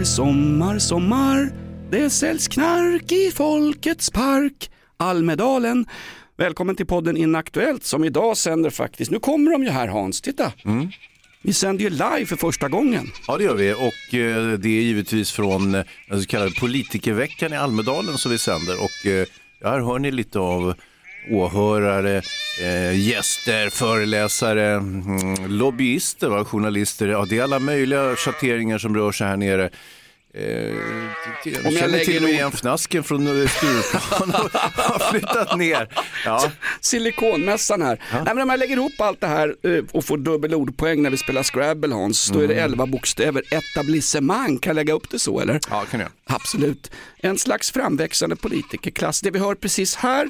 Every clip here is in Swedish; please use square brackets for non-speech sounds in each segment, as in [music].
Sommar, sommar, sommar. Det säljs knark i Folkets park. Almedalen. Välkommen till podden Inaktuellt som idag sänder faktiskt, nu kommer de ju här Hans, titta. Vi sänder ju live för första gången. Ja det gör vi och eh, det är givetvis från eh, den så kallade politikerveckan i Almedalen som vi sänder och eh, här hör ni lite av åhörare, eh, gäster, föreläsare, mm, lobbyister, va? journalister. Ja, det är alla möjliga schatteringar som rör sig här nere. Eh, jag känner till och med igen Fnasken från eh, Stureplan och [laughs] har flyttat ner. Ja. Silikonmässan här. Nej, men om jag lägger ihop allt det här eh, och får dubbel ordpoäng när vi spelar Scrabble Hans, då är det 11 bokstäver. Etablissemang, kan jag lägga upp det så eller? ja, kan jag. Absolut. En slags framväxande politikerklass. Det vi hör precis här,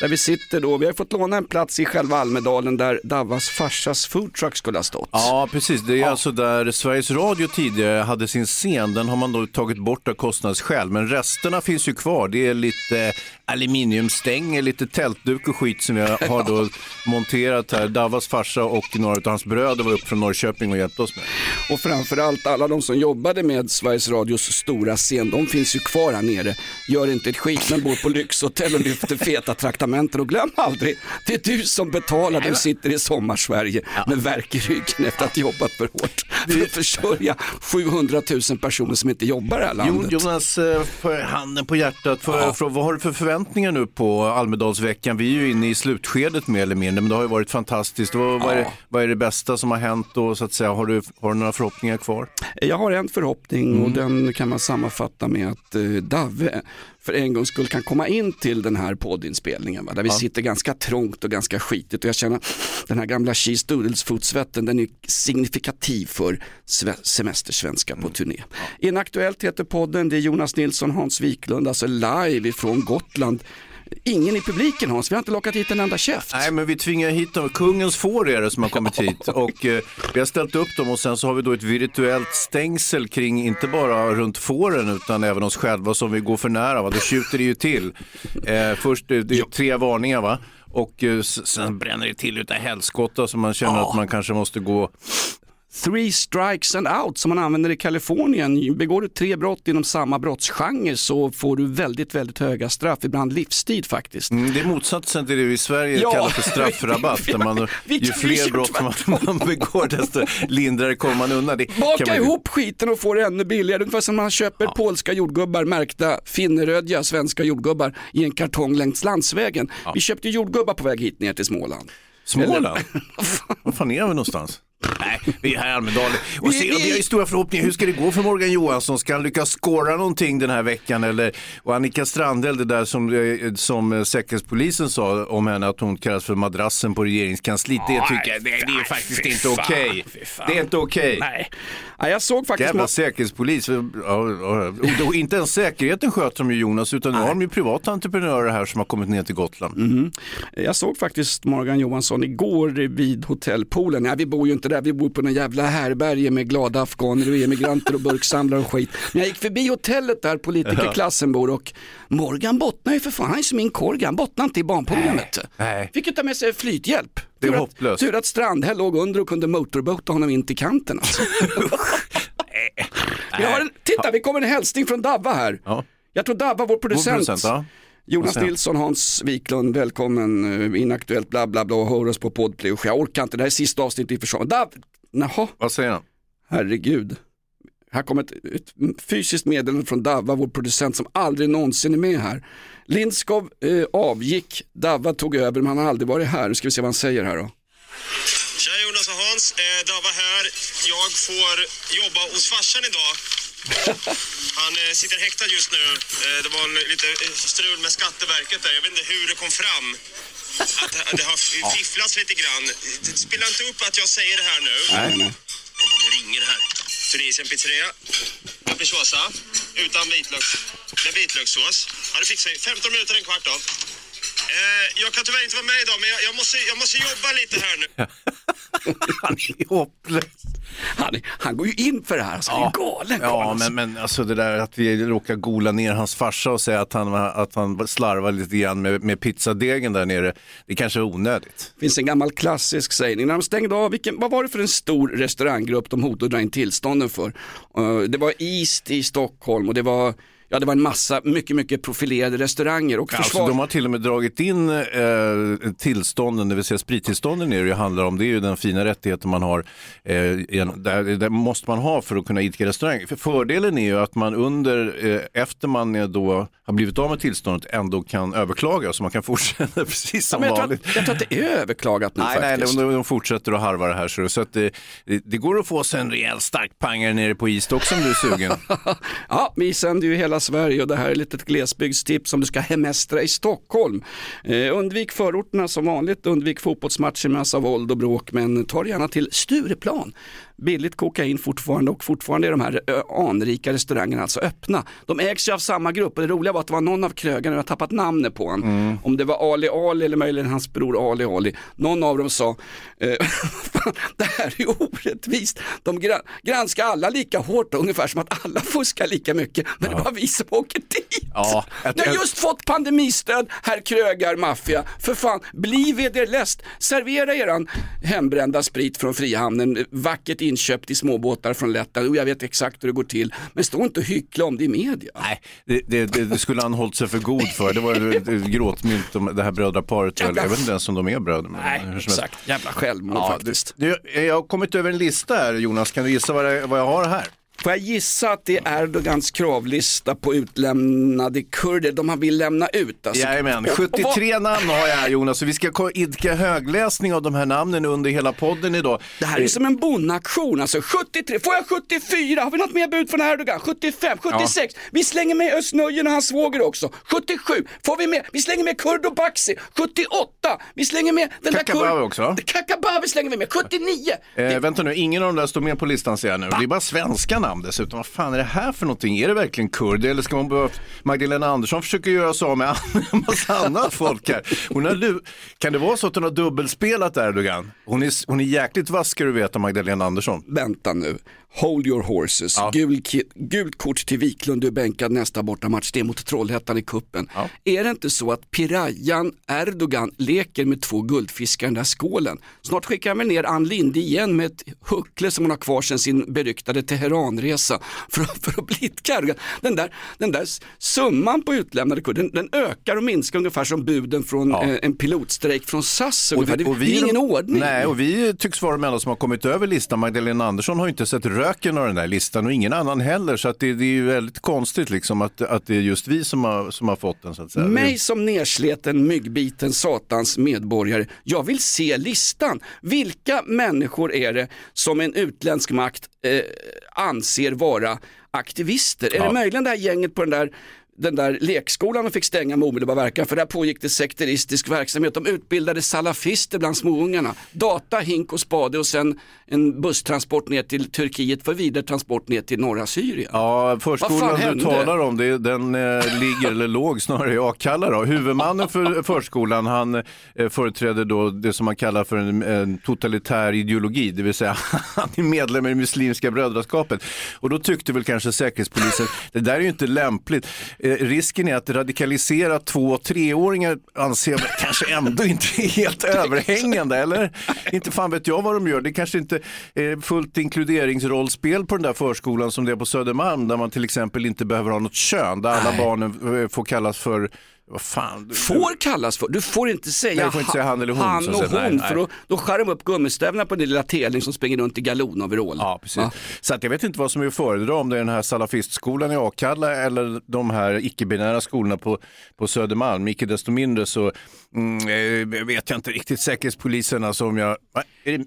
där vi sitter då, vi har fått låna en plats i själva Almedalen där Davas farsas foodtruck skulle ha stått. Ja, precis. Det är alltså där Sveriges Radio tidigare hade sin scen. Den har man då tagit bort av kostnadsskäl. Men resterna finns ju kvar. Det är lite aluminiumstänger, lite tältduk och skit som vi har då monterat här. Davas farsa och några av hans bröder var upp från Norrköping och hjälpte oss med. Och framförallt alla de som jobbade med Sveriges Radios stora scen, de finns ju kvar här nere. Gör inte ett skit men bor på lyxhotell och lyfter feta traktamenten. Och glöm aldrig, det är du som betalar, du sitter i sommarsverige med värk i ryggen efter att ha jobbat för hårt. För att försörja 700 000 personer som inte jobbar i det här landet. Jonas, eh, för handen på hjärtat, för, för, vad har du för förväntningar nu på Almedalsveckan? Vi är ju inne i slutskedet mer eller mindre, men det har ju varit fantastiskt. Vad, vad, är, det, vad är det bästa som har hänt och så att säga, har du, har du några förhoppningar kvar? Jag har en förhoppning Mm. och den kan man sammanfatta med att eh, Dave för en gångs skull kan komma in till den här poddinspelningen. Va? Där vi sitter ganska trångt och ganska skitigt och jag känner den här gamla cheese doodles fotsvetten den är signifikativ för sve- semestersvenska Mm. på turné. Inaktuellt heter podden, det är Jonas Nilsson, Hans Wiklund, alltså live ifrån Gotland. Ingen i publiken Hans, vi har inte lockat hit en enda käft. Nej, men vi tvingar hit dem. Kungens får är det som har kommit hit och eh, vi har ställt upp dem och sen så har vi då ett virtuellt stängsel kring, inte bara runt fåren utan även oss själva som vi går för nära. Va? Då tjuter det ju till. Eh, först det är tre varningar va. Och eh, sen bränner det till utav helskotta så man känner att man kanske måste gå. Three strikes and out som man använder i Kalifornien. Begår du tre brott inom samma brottsgenre så får du väldigt, väldigt höga straff, ibland livstid faktiskt. Mm, det är motsatsen till det vi i Sverige Ja. kallar för straffrabatt. [laughs] Där man, ju fler brott man, [laughs] man begår desto lindrigare kommer man undan. Det Baka man ihop skiten och få det ännu billigare. Ungefär som man köper polska jordgubbar märkta finnerödja svenska jordgubbar i en kartong längs landsvägen. Vi köpte jordgubbar på väg hit ner till Småland. Småland? [laughs] Var fan är vi någonstans? Nej, vi är här i Almedalen. Och Vi- se, vi har ju stora förhoppningar. Hur ska det gå för Morgan Johansson? Ska han lyckas skåra någonting den här veckan? Eller, och Annika Strandhäll, det där som, eh, som Säkerhetspolisen sa om henne, att hon kallas för madrassen på regeringskansliet. Det tycker jag, det, det är faktiskt inte okej. Det är inte okej. Nej. Ja, jag såg faktiskt Jävla säkerhetspolis. Och inte ens säkerheten sköter de ju Jonas, utan nu har de ju privata entreprenörer här som har kommit ner till Gotland. jag såg faktiskt Morgan Johansson igår vid hotellpoolen. Ja, vi bor ju inte där, vi bor på en jävla härberge med glada afghaner och emigranter och [laughs] burksamlare och skit. Men jag gick förbi hotellet där politikerklassen bor och Morgan bottnar ju för fan, han är som min korg, han bottnar inte i barnpoolen vet du. nej. Fick ju ta med sig flythjälp. Det är Tur hopplöst. Tur att Strandhäll låg under och kunde motorbota honom in till kanten. Alltså. [laughs] vi har en, titta, vi kommer en hälsning från Davva här. Ja. Jag tror Davva, vår producent, producent, ja. Jonas? Nilsson, Hans Wiklund, välkommen, eh, inaktuellt, bla bla bla, och hör oss på Podplay. Jag orkar inte, det här är sista avsnittet i försvar. Dav, jaha, Vad säger han? herregud. Här kommer ett, ett fysiskt meddelande från Davva, vår producent som aldrig någonsin är med här. Lindskov eh, avgick, Davva tog över, men han har aldrig varit här. Nu ska vi se vad han säger här då. Tja Jonas och Hans, eh, Dava här. Jag får jobba hos farsan idag. Han eh, sitter häktad just nu. Eh, det var en, lite eh, strul med Skatteverket där. Jag vet inte hur det kom fram. att det har fifflats lite grann. Spela inte upp att jag säger det här nu. Nej, nej. Det ringer här. Tunisien pizzeria. Capricciosa. Utan vitlöks. Med vitlökssås. Ja, det fixar vi. 15 minuter, en kvart då. Eh, jag kan tyvärr inte vara med idag, men jag, jag, måste, jag måste jobba lite här nu. [laughs] Han är hopplös. Han, han går ju in för det här, alltså, han är en galen. Ja, alltså. men, men alltså det där att vi råkar gola ner hans farsa och säga att han, att han slarvar lite grann med, med pizzadegen där nere, det kanske är onödigt. Det finns en gammal klassisk sägning, när de stängde av, vilken, vad var det för en stor restauranggrupp de hotade att dra in tillstånden för? Eh, det var East i Stockholm och det var, ja, det var en massa mycket, mycket profilerade restauranger. Och Alltså, försvar... de har till och med dragit in eh, tillstånden, det vill säga sprittillstånden är det ju handlar om. Det är ju den fina rättigheten man har. Eh, där, där måste man ha för att kunna idka restaurang. För fördelen är ju att man under, eh, efter man då har blivit av med tillståndet ändå kan överklaga så man kan [laughs] fortsätta precis Ja, som men jag, tror vanligt. att, jag tror att det är överklagat nu Nej, nej, faktiskt. de, de fortsätter att harva det här. Så, så att det, det, det går att få sig en rejäl starkpangare nere på is också om du är sugen. [laughs] Ja, vi sänder ju hela Sverige och det här är ett litet glesbygdstips om du ska hemestra i Stockholm. Eh, undvik förorterna som vanligt, undvik fotbollsmatcher med massa våld och bråk, men ta dig gärna till Stureplan. Billigt kokain fortfarande och fortfarande är de här anrika restaurangerna alltså öppna. De ägs ju av samma grupp och det roliga var att det var någon av krögarna, jag har tappat namnet på honom, om det var Ali Ali eller möjligen hans bror Ali Ali. Någon av dem sa, eh, [laughs] "Fan, det här är ju orättvist. De gra- granskar alla lika hårt, ungefär som att alla [laughs] fuskar lika mycket, men det är bara vi som åker dit. Ja, jag- Ni har just fått pandemistöd, herr Krögar Maffia. För fan, bli vederläst. Servera eran hembrända sprit från Frihamnen, vackert inköpt i småbåtar från Lettland. Och jag vet exakt hur det går till. Men stå inte och hyckla om det i media. Nej, det, det, det, skulle han hållit sig för god för. Det var gråtmynt om det här brödraparet. Jag vet inte ens om de är bröder. Nej, exakt. Jävla självmord Ja, faktiskt. Du, jag har kommit över en lista här Jonas, kan du gissa vad jag har här? Får jag gissa att det är Erdogans kravlista på utlämnade kurder, de han vill lämna ut? Alltså. Jajamän, Och- och vad- 73 namn har jag här Jonas och vi ska idka högläsning av de här namnen under hela podden idag. Det här är som en bondaktion alltså. 73, får jag 74? Har vi något mer bud från Erdogan? 75, 76. Vi slänger med Özz-Nujen och hans svåger också. 77, får vi med? Vi slänger med Kurdo Baxi. 78, vi slänger med den Kakabaveh där Kurd... också. Kakabaveh slänger vi med. 79. Eh, vänta nu, ingen av de där står med på listan ser jag nu. Det är bara svenska namn dessutom. Vad fan är det här för någonting? Är det verkligen kurd eller ska man behöva, Magdalena Andersson försöker göra sig av med en massa [laughs] annat folk här. Hon har lu... Kan det vara så att hon har dubbelspelat Erdogan? Hon är, hon är jäkligt vass ska du veta, Magdalena Andersson. Vänta nu. Hold your horses. Ja. Gul gult kort till Wiklund, du är bänkad nästa bortamatch. Det är mot Trollhättan i kuppen. Är det inte så att pirayan Erdogan leker med två guldfiskar i den där skålen? Snart skickar han väl ner Ann Linde igen med ett huckle som hon har kvar sedan sin beryktade Teheranresa för, att- för att blidka Erdogan. Den där, den där summan på utlämnade kurder, den, den ökar och minskar ungefär som buden från Ja. eh, en pilotstrejk från SAS. ungefär. det, och det är ingen ordning. Nej, och vi tycks vara de enda som har kommit över listan. Magdalena Andersson har inte sett röken av den där listan och ingen annan heller. Så att det, det är ju väldigt konstigt liksom att, att det är just vi som har, som har fått den så att säga. Mig som nersleten, myggbiten, satans medborgare, jag vill se listan. Vilka människor är det som en utländsk makt eh, anser vara aktivister? Är Ja. det möjligen det här gänget på den där den där lekskolan fick stänga med omedelbar verkan för där pågick det sekteristisk verksamhet. De utbildade salafister bland småungarna. Data, hink och spade och sen en busstransport ner till Turkiet för vidare transport ner till norra Syrien. Ja, förskolan du talar om, det, den eh, ligger, eller låg snarare i Akalla. Då. Huvudmannen för förskolan, han eh, företräder då det som man kallar för en, en totalitär ideologi, det vill säga [laughs] han är medlem i det muslimska brödraskapet. Och då tyckte väl kanske säkerhetspolisen, det där är ju inte lämpligt. Eh, risken är att radikalisera två och treåringar anser jag kanske ändå inte är helt [laughs] överhängande, eller? Inte fan vet jag vad de gör. Det kanske inte är fullt inkluderingsrollspel på den där förskolan som det är på Södermalm, där man till exempel inte behöver ha något kön, där alla barnen eh, får kallas för vad fan? Får kallas för, du får inte säga, Nej, du får inte säga han eller hon, han och hon Nej, för nej. då, då skär de upp gummistövlarna på den lilla tävling som springer runt i galonoverall. Ja, precis. Va? Så att jag vet inte vad som är att föredra, om det är den här salafistskolan i Akalla eller de här icke-binära skolorna på, på Södermalm. Icke desto mindre så mm, eh, vet jag inte riktigt säkerhetspolisen, alltså om jag... Va? Är det...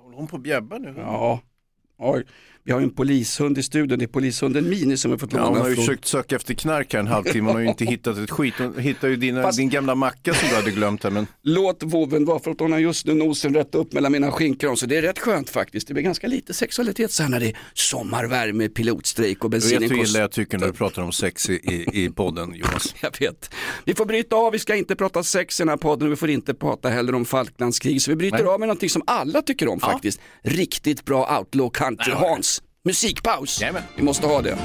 Håller hon på att bjäbba nu? Ja, oj. Vi har ju en polishund i studion, det är polishunden Mini som har fått Ja, låna hon har ju från- försökt söka efter knark här en halvtimme, hon har ju inte hittat ett skit. Hon hittade ju dina, Fast- din gamla macka som du hade glömt här. Men... Låt voven vara för att hon har just nu nosen rätt upp mellan mina skinkor så det är rätt skönt faktiskt. Det blir ganska lite sexualitet så här när det är sommarvärme, pilotstrejk och Du vet hur illa jag tycker när du pratar om sex i, i, i podden Jonas. [laughs] Jag vet. Vi får bryta av, vi ska inte prata sex i den här podden och vi får inte prata heller om Falklandskrig. Så vi bryter Nej. av med någonting som alla tycker om faktiskt. Riktigt bra outlaw country. Hans, musikpaus. Jajamän. Vi måste ha det.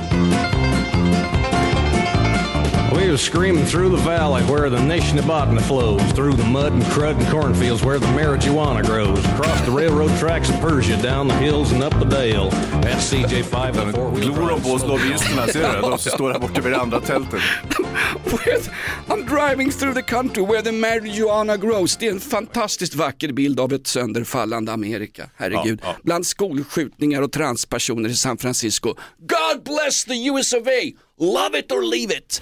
Was screaming through the valley where the Nishnabotna flows, through the mud and crud and cornfields where the marijuana grows, across the railroad tracks of Persia, down the hills and up the dale. That's CJ5 and four wheel Glor de på lobbyisterna, ser du? De som [laughs] står där borta vid det andra tältet. With- I'm driving through the country where the marijuana grows. Det är en fantastiskt vacker bild av ett sönderfallande Amerika. Herregud. Ja, ja. Bland skolskjutningar och transpersoner i San Francisco. God bless the US of A. Love it or leave it.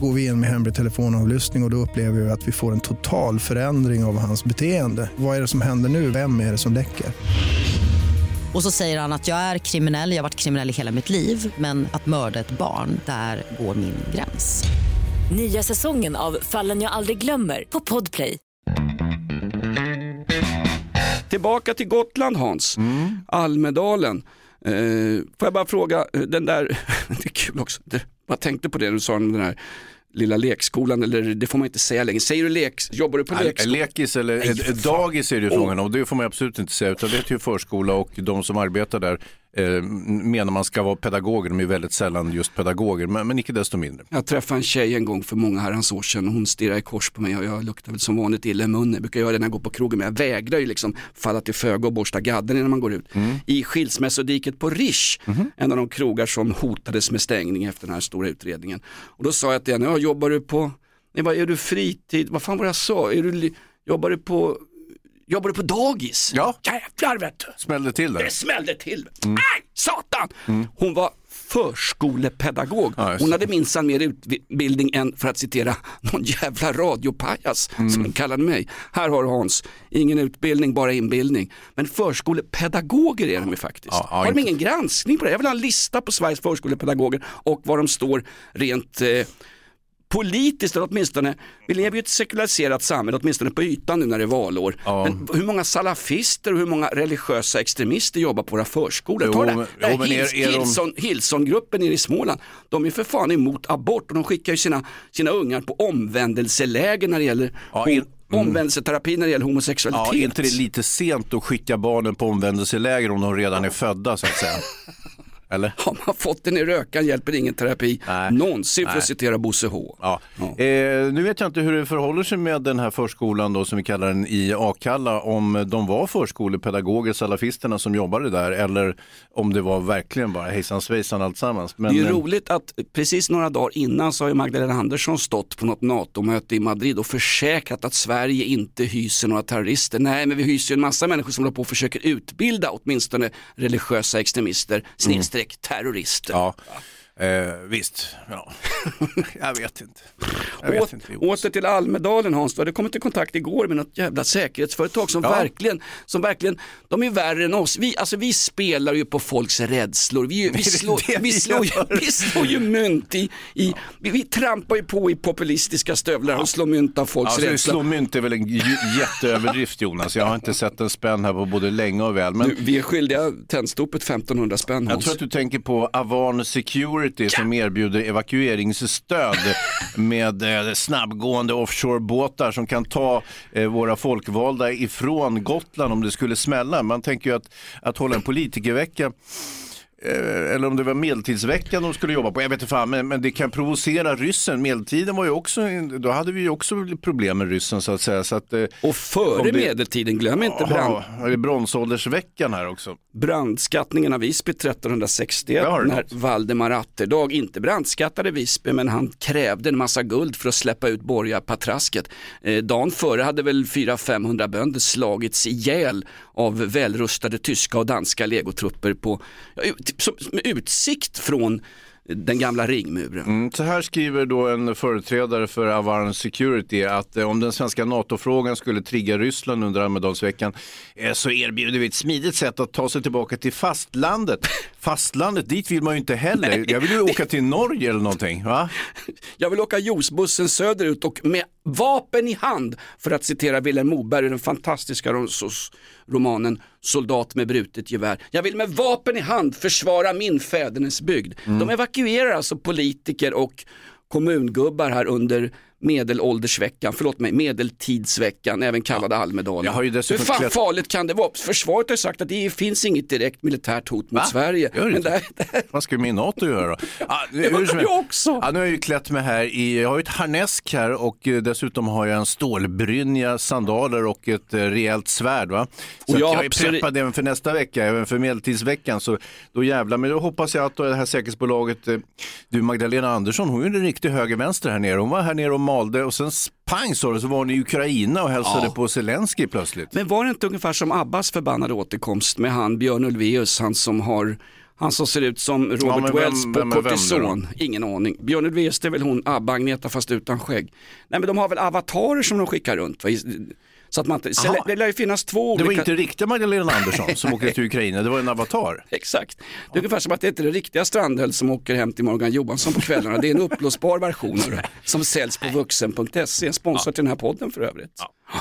Går vi in med hemlig telefonavlyssning och, och då upplever vi att vi får en total förändring av hans beteende. Vad är det som händer nu? Vem är det som läcker? Och så säger han att jag är kriminell, jag har varit kriminell i hela mitt liv men att mörda ett barn, där går min gräns. Nya säsongen av Fallen jag aldrig glömmer på Podplay. Tillbaka till Gotland Hans, Almedalen. Eh, får jag bara fråga, eh, den där, [laughs] det är kul också, jag tänkte på det du sa om den här lilla lekskolan, eller det får man inte säga längre. Säger du lek, jobbar du på lekskola? Lekis eller Nej, dagis är det ju frågan om. Det får man absolut inte säga. Utan det heter ju förskola och de som arbetar där eh, menar man ska vara pedagoger. De är väldigt sällan just pedagoger, men, men icke desto mindre. Jag träffade en tjej en gång för många herrans år sedan och hon stirrade i kors på mig och jag luktar väl som vanligt illa i munnen. Jag brukar göra det när jag går på krogen men jag vägrar ju liksom falla till föga och borsta gadden innan man går ut. I skilsmässodiket på Rish, en av de krogar som hotades med stängning efter den här stora utredningen. Och då sa jag till henne, jobbar du på, nej, vad, är du fritid, vad fan var det jag sa, är du, jobbar du på Jobbar du på dagis? Ja. Jävlar vet du. Smällde till där. Det smällde till. Aj, satan! Hon var förskolepedagog. Ja, Hon hade minsann mer utbildning än, för att citera någon jävla radiopajas som hon kallade mig. Här har du Hans, ingen utbildning, bara inbildning. Men förskolepedagoger är de ju faktiskt. Ja, ja, har de ingen granskning på det? Jag vill ha en lista på Sveriges förskolepedagoger och var de står rent eh, politiskt, eller åtminstone, vi lever ju i ett sekulariserat samhälle, åtminstone på ytan nu när det är valår. Men hur många salafister och hur många religiösa extremister jobbar på våra förskolor? Jo, Ta det, här jo, men är- Hils, är de- Hilson, Hilsongruppen nere i Småland, de är för fan emot abort och de skickar ju sina, sina ungar på omvändelseläger när det gäller Ja, omvändelseterapi när det gäller homosexualitet. Ja, är inte det lite sent att skicka barnen på omvändelseläger om de redan är födda så att säga? [laughs] Eller? Har man fått den i rökan hjälper ingen terapi någonsin för Nej. att citera Bosse H. Ja. Eh, nu vet jag inte hur det förhåller sig med den här förskolan då, som vi kallar den i Akalla, om de var förskolepedagoger, salafisterna som jobbade där, eller om det var verkligen bara hejsan svejsan alltsammans. Men, det är eh, roligt att precis några dagar innan så har Magdalena Andersson stått på något NATO-möte i Madrid och försäkrat att Sverige inte hyser några terrorister. Nej, men vi hyser en massa människor som håller på och försöker utbilda åtminstone religiösa extremister, snedstreck terrorister. Ja, eh, visst. Ja. [laughs] jag vet inte. Jag vet Åt, inte. åter till Almedalen Hans, du hade kommit i kontakt igår med något jävla säkerhetsföretag som Ja. verkligen, som verkligen, de är värre än oss. Vi, alltså, vi spelar ju på folks rädslor, vi, vi, [laughs] slår, vi vi, slår, ju, vi slår ju mynt i, i vi, vi trampar ju på i populistiska stövlar och slår mynt av folks Alltså, rädsla. slå mynt är väl en jätteöverdrift Jonas. Jag har inte sett en spänn här på både länge och väl. Men Du, vi är skyldiga tändstopet 1500 spänn jag Hans. tror att du tänker på Avan Security som erbjuder evakueringsstöd [laughs] med eh, snabbgående offshorebåtar som kan ta eh, våra folkvalda ifrån Gotland om det skulle smälla. Man tänker ju att, att hålla en politikervecka eller om det var medeltidsveckan de skulle jobba på, jag vet inte fan, men, men det kan provocera ryssen. Medeltiden var ju också, då hade vi ju också problem med ryssen så att säga. Så att, eh, och före det- medeltiden, glöm inte brand, Ja, är det bronsåldersveckan här också? brandskattningen av Visby 1361 Ja, har du när? Valdemar Atterdag inte brandskattade Visby men han krävde en massa guld för att släppa ut borgarpatrasket. Eh, dagen före hade väl 400-500 bönder slagits ihjäl av välrustade tyska och danska legotrupper på, ja, med utsikt från den gamla ringmuren. Mm, så här skriver då en företrädare för Avarn Security att eh, om den svenska NATO-frågan skulle trigga Ryssland under Almedalsveckan eh, så erbjuder vi ett smidigt sätt att ta sig tillbaka till fastlandet. [laughs] Fastlandet, dit vill man ju inte heller. Jag vill ju åka till Norge eller någonting. Va? Jag vill åka juicebussen söderut och med vapen i hand, för att citera Vilhelm Moberg i den fantastiska romanen Soldat med brutet gevär. Jag vill med vapen i hand försvara min fädernesbygd. De evakuerar alltså politiker och kommungubbar här under medelåldersveckan, förlåt mig, medeltidsveckan, även kallad Almedalen. Har ju Hur fan klätt- farligt kan det vara? Försvaret har sagt att det finns inget direkt militärt hot mot Va? Sverige. Gör Men det här, Vad ska min NATO göra? [laughs] Ah, hur som jag också. Ja, nu har jag ju klätt mig här i, jag har ju ett harnesk här och eh, dessutom har jag en stålbrynja, sandaler och ett eh, rejält svärd. Va? Så Och jag jag är absolut- preppad även för nästa vecka, även för medeltidsveckan. Så då jävlar, men då hoppas jag att det här säkerhetsbolaget, eh, du Magdalena Andersson, hon är ju en riktig höger-vänster här nere. Hon var här nere och malde och sen pang sa det så var hon i Ukraina och hälsade Ja. på Zelensky plötsligt. Men var det inte ungefär som Abbas förbannade återkomst med han Björn Ulvaeus, han som har han som ser ut som Robert Ja, vem- Wells på vem kortison. Ingen aning. Björn Ulvaeus det är väl hon Abba Agneta fast utan skägg. Nej men de har väl avatarer som de skickar runt. Va? Så att man inte, så det lär ju finnas två Det olika... var inte riktiga Magdalena Andersson som [laughs] åkte till Ukraina, det var en avatar. [laughs] Exakt. Det är ungefär som att det inte är det riktiga Strandhäll som åker hem till Morgan Johansson på kvällarna. Det är en [laughs] uppblåsbar version det, som säljs på vuxen.se. Sponsor till den här podden för övrigt.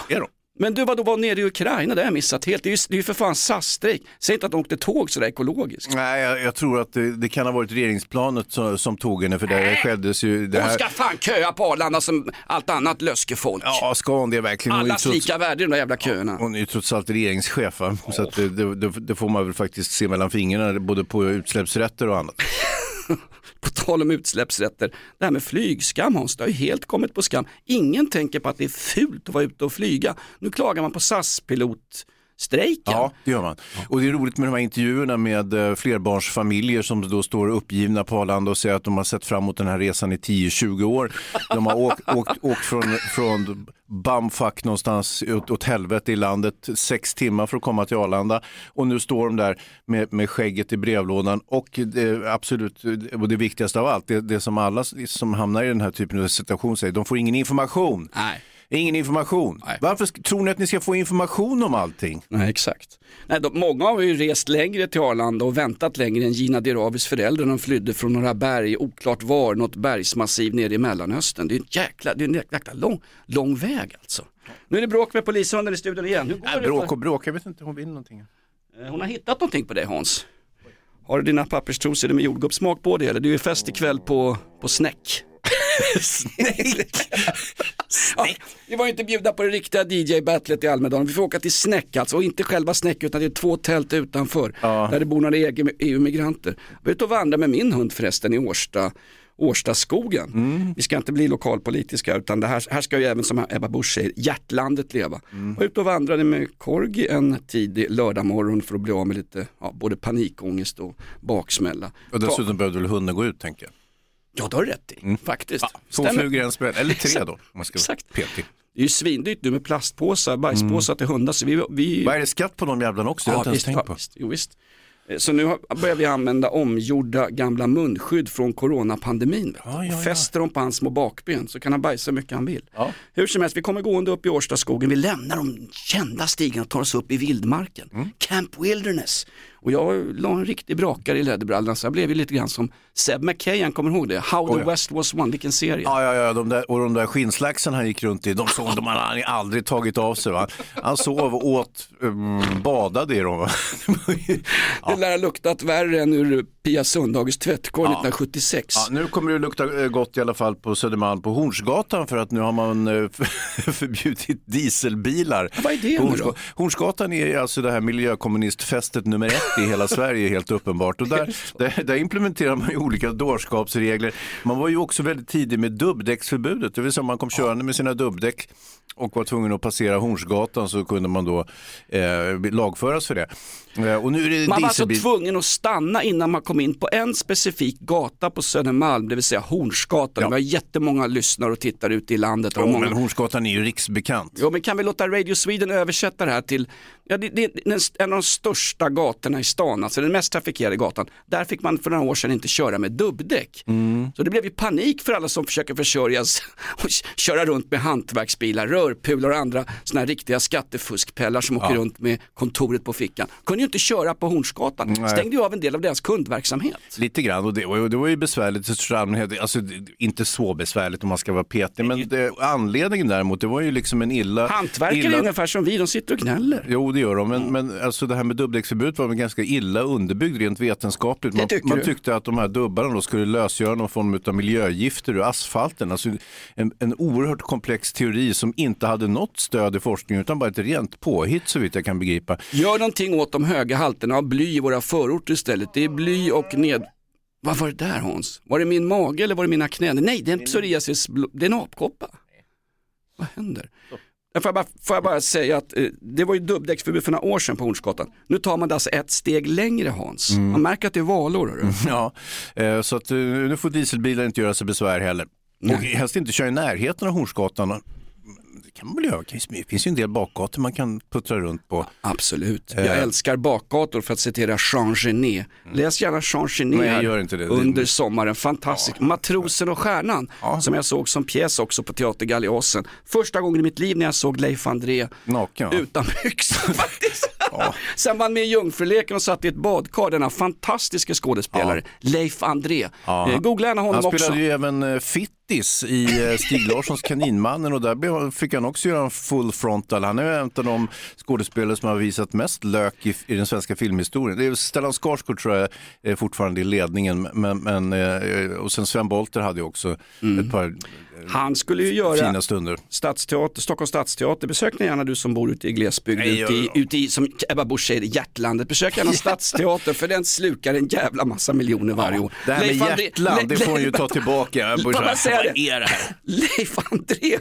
Är de? Men du var då var nere i Ukraina, det har jag missat helt. Det är ju, det är ju för fan SAS-strejk. Säg inte att de åkte tåg sådär ekologiskt. Nej, jag, jag tror att det, det kan ha varit regeringsplanet som, som tog henne för det skeddes ju. Det De här, ska fan köa på Arlanda som allt annat löskefolk. ja, ska hon det verkligen? Allas trots, lika värde i de där jävla köerna. hon är ju trots allt regeringschef, va? så det, det, det får man väl faktiskt se mellan fingrarna, både på utsläppsrätter och annat. [laughs] På tal om utsläppsrätter, det här med flygskam Hans, det har ju helt kommit på skam. Ingen tänker på att det är fult att vara ute och flyga. Nu klagar man på SAS pilot. SAS-pilotstrejken. Ja, det gör man. Och det är roligt med de här intervjuerna med eh, flerbarnsfamiljer som då står uppgivna på Arlanda och säger att de har sett fram emot den här resan i 10-20 år. De har åkt, åkt, åkt från, från bumfuck någonstans åt, åt helvete i landet, sex timmar för att komma till Arlanda. Och nu står de där med, med skägget i brevlådan och det, absolut, och det viktigaste av allt, det, det som alla som hamnar i den här typen av situation säger, de får ingen information. Nej. Ingen information. Varför sk- tror ni att ni ska få information om allting? Nej, exakt. Nej, de, många har ju rest längre till Arlanda och väntat längre än Gina Diravis föräldrar när de flydde från några berg, oklart var, något bergsmassiv nere i Mellanöstern. Det är en jäkla, det är en jäkla lång, lång väg alltså. Nu är det bråk med polishunden i studion igen. Hur går Äh, det bråk och bråk, jag vet inte, hon vill någonting. Eh, Hon har hittat någonting på dig Hans. Har du dina papperstrosor med jordgubbssmak på det eller? Du är fest ikväll på, på Snäck. Snäck? [laughs] ja, vi var ju inte bjudna på det riktiga DJ-battlet i Almedalen. Vi får åka till Snäck alltså, och inte själva Snäck utan det är två tält utanför. Där det bor några EU-migranter. Jag var ute och vandrade med min hund förresten i Årsta. Årstaskogen. Mm. Vi ska inte bli lokalpolitiska utan det här, här ska ju även som Ebba Busch säger, hjärtlandet leva. Mm. var ute och vandrade med Corgi en tidig lördagmorgon för att bli av med lite ja, både panikångest och baksmälla. Och dessutom behövde väl hunden gå ut tänker jag. Ja, det har du rätt i, faktiskt. Två Stämmer. flugor i en smäll, eller tre då. Om man ska Exakt. petig. Det är ju svindyrt nu med plastpåsar, bajspåsar till hundar. Så vi, vi... Vad är det skatt på de jävlarna också? Har jag inte ens tänkt ja, på. visst, jo, visst. Eh, Så nu har- börjar vi använda omgjorda gamla munskydd från coronapandemin. Ja, ja, ja. fäster dem på hans små bakben så kan han bajsa hur mycket han vill. Hur som helst, vi kommer gående upp i Årstaskogen. Vi lämnar de kända stigarna och tar oss upp i vildmarken. Mm. Camp Wilderness. Och jag la en riktig brakare i läderbrallorna så jag blev ju lite grann som Seb McKayan, kommer du ihåg det? How the Oh, ja. West was won, vilken serie. Ja, ja, ja, de där, och de där skinnslaxen han gick runt i, de såg de han aldrig tagit av sig. Va? Han sov åt, um, badade i dem. Va? [laughs] Det lär ha luktat värre än ur Pia Sundhages tvättkorg 1976. Ja, nu kommer det lukta eh, gott i alla fall på Södermalm på Hornsgatan för att nu har man eh, [laughs] förbjudit dieselbilar. Vad är det Hornsga- då? Hornsgatan är alltså det här miljökommunistfästet nummer ett i hela Sverige helt uppenbart. Och där, där, där implementerar man ju olika dårskapsregler. Man var ju också väldigt tidig med dubbdäcksförbudet, det vill säga man kom körande med sina dubbdäck och var tvungen att passera Hornsgatan så kunde man då eh, lagföras för det. Eh, och nu är det Man var alltså tvungen att stanna innan man kom in på en specifik gata på Södermalm, det vill säga Hornsgatan. Vi har jättemånga lyssnare och tittare ute i landet. Jo, många... men Hornsgatan är ju riksbekant. Jo, men kan vi låta Radio Sweden översätta det här till, ja, det, det är en av de största gatorna i stan, alltså den mest trafikerade gatan. Där fick man för några år sedan inte köra med dubbdäck. Mm. Så det blev ju panik för alla som försöker försörjas [laughs] och köra runt med hantverksbilar, rörpular och andra sådana här riktiga skattefuskpellar som åker Ja. runt med kontoret på fickan. Kunde ju inte köra på Hornsgatan, Nej. stängde ju av en del av deras kundverksamhet. Lite grann och det, och det var ju besvärligt i största allmänhet, alltså inte så besvärligt om man ska vara petig, men det, anledningen däremot det var ju liksom en illa... Hantverkare är illa... ungefär som vi, de sitter och gnäller. Jo det gör de, men, men alltså det här med dubbdäcksförbud var väl ganska illa underbyggd rent vetenskapligt. Man, man tyckte att de här dubbarna då skulle lösgöra någon form av miljögifter ur asfalten. Alltså en, en oerhört komplex teori som inte hade något stöd i forskningen utan bara ett rent påhitt så vitt jag kan begripa. Gör någonting åt de höga halterna av bly i våra förorter istället. Det är bly och ned... Vad var det där Hans? Var det min mage eller var det mina knän? Nej, det är en psoriasis, det är en apkoppa. Vad händer? Får jag, bara, får jag bara säga att eh, det var ju dubbdäcksförbud för några år sedan på Hornsgatan. Nu tar man det alltså ett steg längre Hans. Man märker att det är valår. hörru. [laughs] Ja, eh, så att eh, nu får dieselbilar inte göra sig besvär heller. Och helst inte köra i närheten av Hornsgatan. Kan man väl göra. Det finns ju en del bakgator man kan puttra runt på. Absolut. Eh. Jag älskar bakgator för att citera Jean Genet. Läs gärna Jean Genet under sommaren. Fantastisk. Matrosen och stjärnan som jag såg som pjäs också på Teater Galeasen. Första gången i mitt liv när jag såg Leif André Naken utan byxor [laughs] faktiskt. Sen var han med i Jungfruleken och satt i ett badkar, denna fantastiska skådespelare, Leif André. Ja. Eh, Googla gärna honom Han också. spelade ju även eh, Fittis i eh, Stig Larssons Kaninmannen och där fick han också göra en full frontal. Han är en av de skådespelare som har visat mest lök i, i den svenska filmhistorien. Det är Stellan Skarsgård tror jag är fortfarande i ledningen men, men, eh, och sen Sven Bolter hade ju också ett par Mm. Han skulle ju göra fina stunder. Stadsteater, Stockholms stadsteater, besök gärna du som bor ute i glesbygd, Nej, ute, i, ute i, som Ebba Busch säger, hjärtlandet. Besök gärna [laughs] stadsteater för den slukar en jävla massa miljoner varje år. Det här med Leif André- hjärtland, det får han ju ta tillbaka. Får säga, det? Leif André,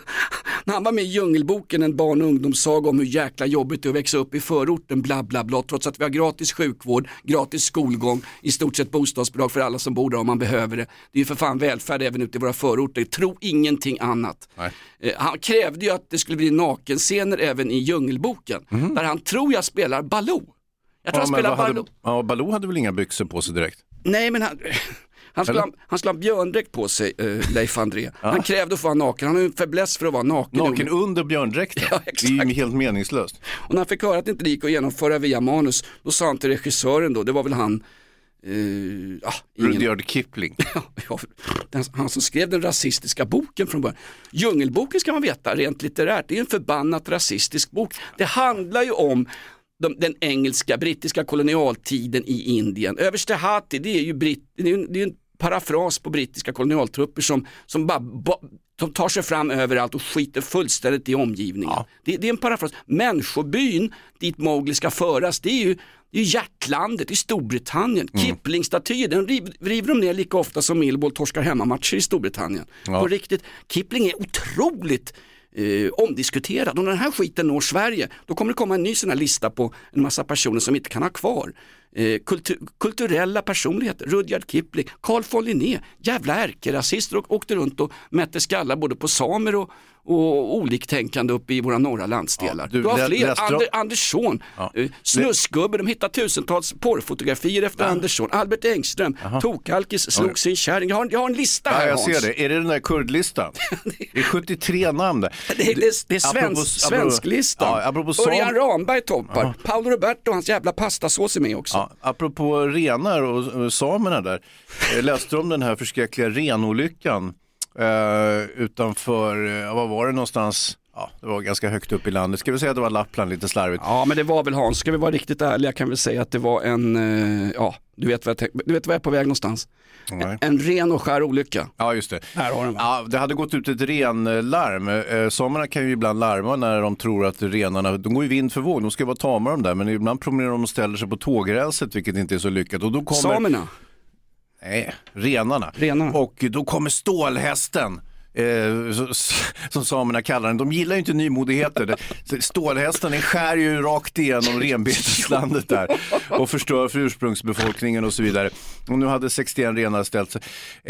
när han var med i Djungelboken, en barn och ungdomssaga om hur jäkla jobbigt det är att växa upp i förorten, bla bla bla, trots att vi har gratis sjukvård, gratis skolgång, i stort sett bostadsbidrag för alla som bor där om man behöver det. Det är ju för fan välfärd även ute i våra förorter, tro ingenting annat. Eh, Han krävde ju att det skulle bli nakenscener även i Djungelboken, där han tror jag spelar Baloo. Jag tror. Ja, han spelar vad hade, Baloo. ja, Baloo hade väl inga byxor på sig direkt? Nej men han, Han skulle, ha, han skulle ha björndräkt på sig, eh, Leif André. [laughs] Han krävde att få vara naken, han har en fäbless för att vara naken. Naken under björndräkten. [laughs] Ja, det är ju helt meningslöst. Och när han fick höra att det inte gick att genomföra via manus, då sa han till regissören då, det var väl han, eh, ah, Rudyard Kipling. [laughs] ja, den, han som skrev den rasistiska boken från början. Djungelboken ska man veta, rent litterärt, det är en förbannat rasistisk bok. Det handlar ju om de, den engelska, brittiska kolonialtiden i Indien. Överste Hatti, det är ju britt, det är, det är en parafras på brittiska kolonialtrupper som, som bara ba, de tar sig fram överallt och skiter fullständigt i omgivningen. Det, det är en parafras. Människobyn dit Mowgli ska föras, det är ju det är ju hjärtlandet i Storbritannien. Kipling-statyer, den riv, river de ner lika ofta som Millwall torskar hemmamatcher i Storbritannien. Ja. På riktigt, Kipling är otroligt eh, omdiskuterad. När den här skiten når Sverige, då kommer det komma en ny sån här lista på en massa personer som vi inte kan ha kvar. Eh, kultu kulturella personligheter, Rudyard Kipling, Carl von Linné, jävla ärkerasister och åkte runt och mätte skallar både på samer och, och oliktänkande uppe i våra norra landsdelar. du du, har fler, läste du- Ander, Andersson, eh, Snusgubbe, de hittar tusentals porrfotografier efter Andersson, Albert Engström, Tokalkis slog sin kärring. Jag har, jag har en lista Ja, här jag Hans. ser det. Är det den där kurdlistan? [laughs] Det är 73 namn där. Det är, det det är svensk, svensklistan. Ja, Örjan Ramberg toppar. Paolo Roberto och hans jävla pastasås är med också. Ja, apropå renar och, och samerna där. Jag läste om den här förskräckliga renolyckan eh, utanför, eh, vad var det någonstans? Ja, det var ganska högt upp i landet. Ska vi säga att det var Lappland lite slarvigt? Ja men det var väl Hans, ska vi vara riktigt ärliga kan vi säga att det var en, eh, ja du vet vad jag, tänk, du vet vad jag är på väg någonstans. Nej. En ren och skär olycka. Ja, just det. Här har den va? Ja, det hade gått ut ett renlarm. Eh, Samerna kan ju ibland larma när de tror att renarna, de går ju vind för våg, de ska vara tama de där, men ibland promenerar de och ställer sig på tågrälset, vilket inte är så lyckat. Och då kommer... Samerna. Nej, renarna. Renarna. Och då kommer stålhästen. Eh, som samerna kallar den. De gillar ju inte nymodigheter. Stålhästen den skär ju rakt igenom renbeteslandet där [laughs] och förstör för ursprungsbefolkningen och så vidare. Och nu hade 61 renar ställt sig.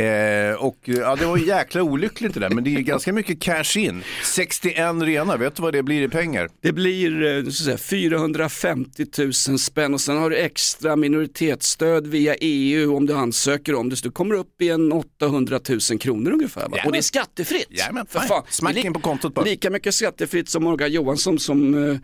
Eh, och ja, det var jäkla olyckligt det där, men det är ganska mycket cash in. 61 renar, vet du vad det blir i pengar? Det blir eh, säga, 450 000 spänn och sen har du extra minoritetsstöd via EU om du ansöker om det. Så du kommer upp i en 800 000 kronor ungefär. Va? Och det är skattefritt. Jajamän, För fan. Smack Det är in på kontot bara. Lika mycket skattefritt som Morgan Johansson som eh,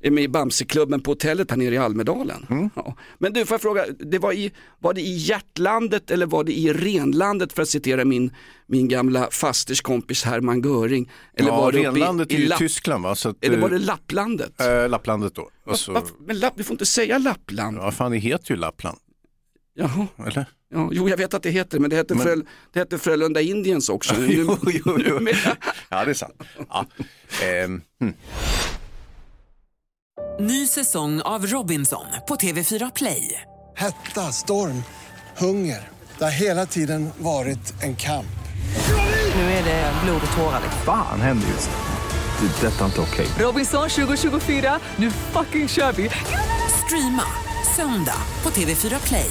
är med i Bamseklubben på hotellet här nere i Almedalen. Mm. Ja. Men du, får jag fråga, det var, i, var det i hjärtlandet eller var det i renlandet för att citera min, min gamla fasters kompis Hermann Göring? Eller ja, var det renlandet i, i Lapp- Tyskland va? Så att, Eller var det Lapplandet? eh, Lapplandet då. Så, Varför- Men Lapp, du får inte säga Lappland. ja, fan det heter ju Lappland. Jaha. Eller? Ja, jo, jag vet att det heter men det heter, Men- Fröl, det heter Frölunda Indians också. [laughs] jo, jo, jo. [laughs] Ja, det är sant. Ja. Ehm, hm. Ny säsong av Robinson på TV4 Play. Hetta, storm, hunger. Det har hela tiden varit en kamp. Nu är det blod och tårar. Fan händer just det. Det är detta inte okej. Robinson 2024, nu fucking kör vi! Streama söndag på TV4 Play.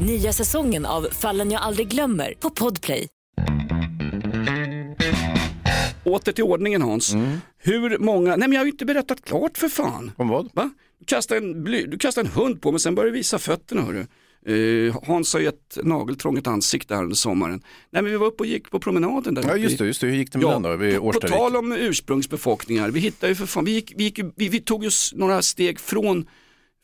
Nya säsongen av Fallen jag aldrig glömmer på Podplay. Åter till ordningen Hans. Hur många, nej men jag har ju inte berättat klart för fan. Om vad? Va? Du kastar en, bly, du kastar en hund på mig, sen börjar du visa fötterna hörru. Uh, Hans har ju ett nageltrångt ansikte här under sommaren. Nej men vi var uppe och gick på promenaden där Ja, just det, just det. Hur gick det med Ja, den då? Vid på, på tal om ursprungsbefolkningar, vi hittade ju för fan, vi, gick, vi, gick, ju- vi, vi tog oss några steg från,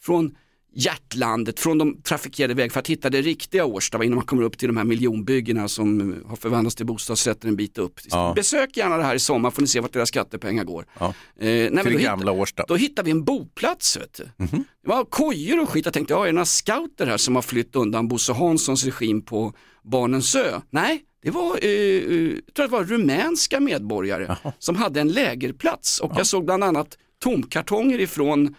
från hjärtlandet, från de trafikerade vägarna för att hitta det riktiga Årsta innan man kommer upp till de här miljonbyggena som har förvandlats till bostadsrätter en bit upp. Ja. Besök gärna det här i sommar får ni se vart deras skattepengar går. Ja. Eh, nej, Till det gamla Årsta. Då hittade vi en boplats. Vet du. Mhm. Det var kojor och skit. Jag tänkte, ja, är det några scouter här som har flytt undan Bosse Hanssons regim på Barnens ö? Nej, det var, eh, eh, jag tror det var rumänska medborgare som hade en lägerplats. Och jag såg bland annat tomkartonger ifrån,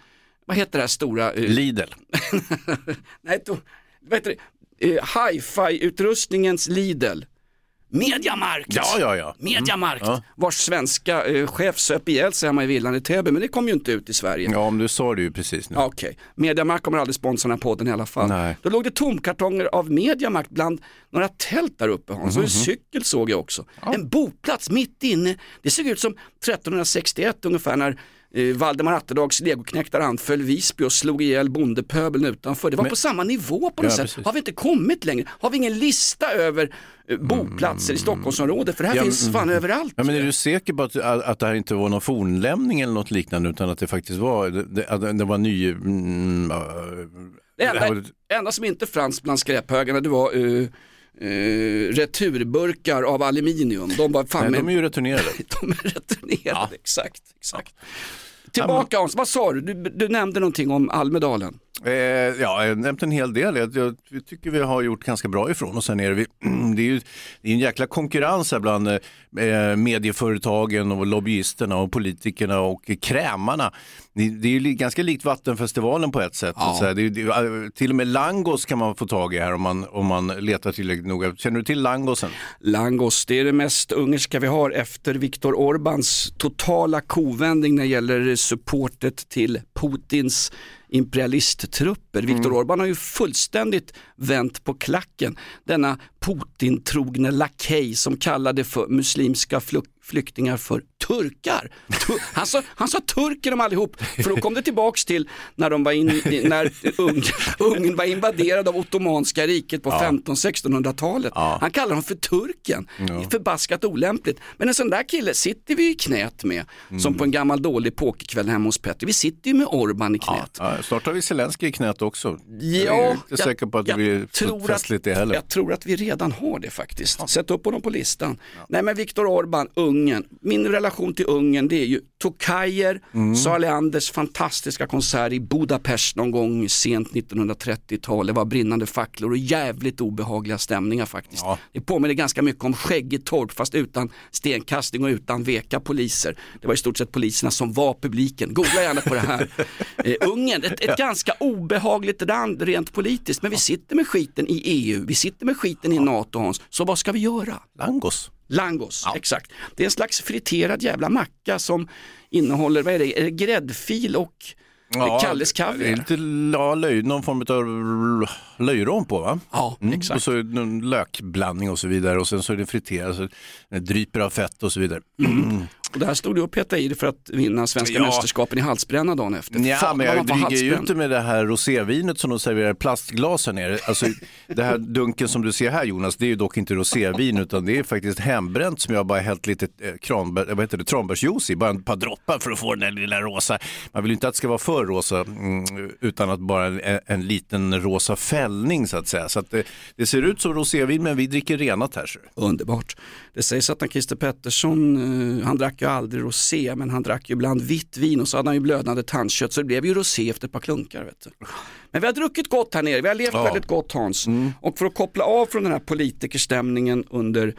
vad heter det här stora? eh, Lidl. [laughs] nej, to, vad heter det? Eh, Hi-fi-utrustningens Lidl. Mediamarkt! Ja, ja, ja. Mediamarkt, Ja. vars svenska eh, chef söp ihjäl sig hemma i villan i Täby, men det kom ju inte ut i Sverige. Ja, om du sa det ju precis nu. Ja, Okej, Mediamarkt kommer aldrig sponsra den här podden i alla fall. Nej. Då låg det tomkartonger av Mediamarkt bland några tält där uppe Hans, och en Mhm. cykel såg jag också. En boplats mitt inne, det såg ut som 1361 ungefär när eh, Valdemar Atterdags legoknektar anföll Visby och slog ihjäl bondepöbeln utanför. Det var Men- på samma nivå på något Ja, sätt. precis. Har vi inte kommit längre? Har vi ingen lista över eh, boplatser i Stockholmsområdet? För det här Ja, finns mm. fan överallt. Ja, men är du säker på att, att, det här inte var någon fornlämning eller något liknande utan att det faktiskt var, det, det, det var ny... Mm, äh, Det enda, var- enda som inte fanns bland skräphögarna det var uh, returburkar av aluminium. De var fan nej, med, de är ju returnerade. [laughs] de är returnerade, exakt. exakt. Tillbaka Hans, vad sa du? du? Du nämnde någonting om Almedalen. Eh, ja, jag har nämnt en hel del. Jag, jag, jag tycker vi har gjort ganska bra ifrån oss här nere. Vi, [clears throat] det är ju det är en jäkla konkurrens här bland eh, medieföretagen och lobbyisterna och politikerna och krämarna. Det, det är ju li, ganska likt Vattenfestivalen på ett sätt. Så här, det, är- det, är- till och med langos kan man få tag i här om man, om man letar tillräckligt noga. Känner du till langosen? Langos, det är det mest ungerska vi har efter Viktor Orbáns totala kovändning när det gäller supportet till Putins imperialisttrupper. Viktor Orbán har ju fullständigt vänt på klacken. Denna Putin-trogne lakej som kallade för muslimska flyktingar för turkar. Tu- han, sa, han sa turker om allihop, för då kom det tillbaks till när, de var in, när Ung, Ungern var invaderad av Ottomanska riket på 1500-1600-talet. Han kallar dem för turken. Det är förbaskat olämpligt. Men en sån där kille sitter vi i knät med, som på en gammal dålig pokerkväll hemma hos Petter. Vi sitter ju med Orban i knät. Ja, snart har vi Zelensky i knät också. jag är Ja, inte säker på att det jag blir tror festligt det heller. Jag tror att vi redan har det faktiskt. Sätt upp honom på listan. Nej men Viktor Orbán, Ungern. Min relation till Ungern det är ju Tokajer, Mm. Sara Leanders fantastiska konsert i Budapest någon gång sent 1930-tal. Det var brinnande facklor och jävligt obehagliga stämningar faktiskt. Det påminner ganska mycket om Skäggetorp fast utan stenkastning och utan veka poliser. Det var i stort sett poliserna som var publiken. Googla gärna på det här. [laughs] eh, Ungern, ett, ett ganska obehagligt land rent politiskt men vi sitter med skiten i EU, vi sitter med skiten i NATO Hans. Så vad ska vi göra? Langos. Langos, exakt. Det är en slags friterad jävla macka som innehåller, vad är det, är det gräddfil och ja, Kalles kaviar? ja, löj, någon form av löjrom på va? Ja, exakt. Och så en lökblandning och så vidare och sen så är det friterat så det dryper av fett och så vidare. Och där stod du och petade i det för att vinna svenska Ja. mästerskapen i halsbränna dagen efter. Ja, Fan, men jag dryger ju det med det här rosévinet som de serverar i plastglas här nere. Alltså, det här dunken som du ser här Jonas, det är ju dock inte rosévin utan det är faktiskt hembränt som jag bara hällt lite eh, kranbär, vad heter det, tranbärsjuice i, bara ett par droppar för att få den där lilla rosa. Man vill ju inte att det ska vara för rosa mm, utan att bara en, en liten rosa fällning så att säga. Så att det, det ser ut som rosévin men vi dricker renat här. Så. Underbart. Det sägs att när Christer Pettersson, eh, han drack ju aldrig rosé men han drack ju ibland vitt vin och så hade han ju blödande tandkött så det blev ju rosé efter ett par klunkar. Vet du. Men vi har druckit gott här nere, vi har levt Ja. väldigt gott Hans. Och för att koppla av från den här politikerstämningen under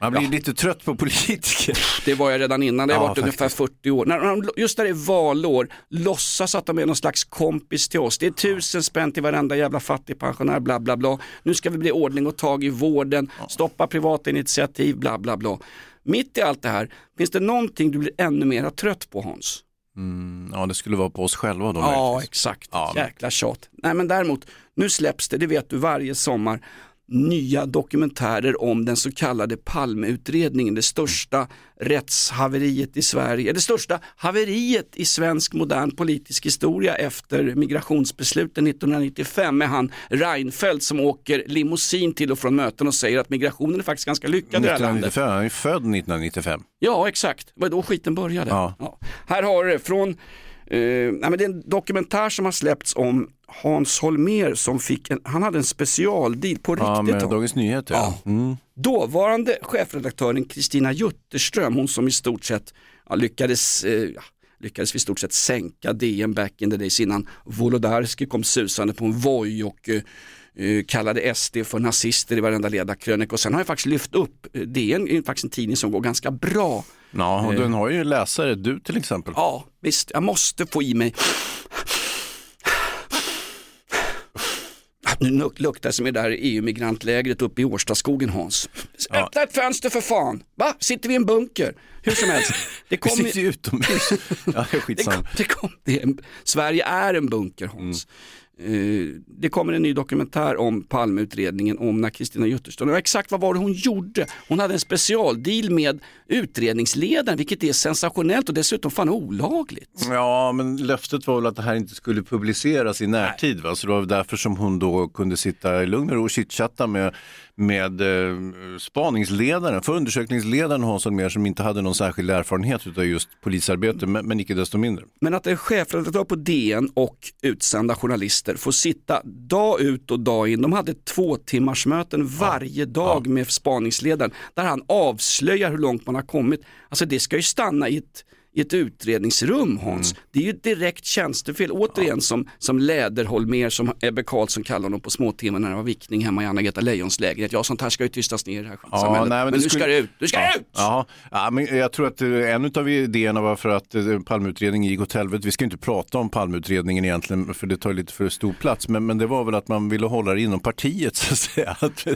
Man blir lite trött på politiker. Det var jag redan innan, det har Ja, varit ungefär 40 år. När de, just när det är valår, låtsas att de är någon slags kompis till oss. Det är tusen spänn till varenda jävla fattigpensionär, bla bla bla. Nu ska vi bli ordning och tag i vården, stoppa privata initiativ, bla bla bla. Mitt i allt det här, finns det någonting du blir ännu mer trött på Hans? Mm, ja, det skulle vara på oss själva då. Ja, möjligtvis. exakt. Ja, men- Jäkla tjat. Nej men däremot, nu släpps det, det vet du varje sommar, nya dokumentärer om den så kallade Palmeutredningen, det största rättshaveriet i Sverige, det största haveriet i svensk modern politisk historia efter migrationsbesluten 1995 med han Reinfeldt som åker limousin till och från möten och säger att migrationen är faktiskt ganska lyckad i det här landet. 1995, han är född 1995. Ja, exakt. Det var då skiten började. Ja. Här har du från, eh, nej, men det är en dokumentär som har släppts om Hans Holmér som fick en, han hade en specialdeal på Ja, riktigt. med då. Dagens Nyheter. Ja. Mm. Dåvarande chefredaktören Kristina Jutterström, hon som i stort sett ja, lyckades, eh, ja, lyckades i stort sett sänka DN back in the days innan Wolodarski kom susande på en Voi och eh, kallade SD för nazister i varenda ledarkrönika och sen har jag faktiskt lyft upp, eh, DN är faktiskt en tidning som går ganska bra Ja, och den har ju läsare, du till exempel. Ja, visst, jag måste få i mig Nu luk- luktar det som är där EU-migrantlägret uppe i Årstaskogen Hans. Öppna ett fönster för fan! Va? Sitter vi i en bunker? Hur som helst. Det [laughs] Vi kommer- sitter ju utomhus. Ja, det är det kom, [laughs] det kom, det är en, Sverige är en bunker Hans. Eh, det kommer en ny dokumentär om Palmeutredningen om när Kristina Jutterström, och exakt vad var det hon gjorde? Hon hade en specialdeal med utredningsledaren vilket är sensationellt och dessutom fan olagligt. Ja, men löftet var väl att det här inte skulle publiceras i närtid. Va? Så det var därför som hon då kunde sitta i lugn och ro och chitchatta med, med eh, spaningsledaren, förundersökningsledaren Hans Holmér som inte hade någon särskild erfarenhet av just polisarbete, men, men icke desto mindre. Men att en chefredaktör på DN och utsända journalister får sitta dag ut och dag in. De hade två timmars möten varje dag med spaningsledaren där han avslöjar hur långt man har kommit. Alltså det ska ju stanna i ett i ett utredningsrum Hans. Det är ju ett direkt tjänstefel. Återigen som, som Läderholmer, som Ebbe Karlsson kallar honom på småtimmen när det var vickning hemma i Anna-Greta Leijons lägenhet. Ja, sånt här ska ju tystas ner i det här samhället. nej, men det nu ska skulle- det ut, du ska ja. ut! Ja, ja, men jag tror att eh, en av idéerna var för att eh, Palmeutredningen gick åt helvete. Vi ska inte prata om Palmeutredningen egentligen för det tar lite för stor plats. Men, men det var väl att man ville hålla det inom partiet [laughs] så att säga. Att,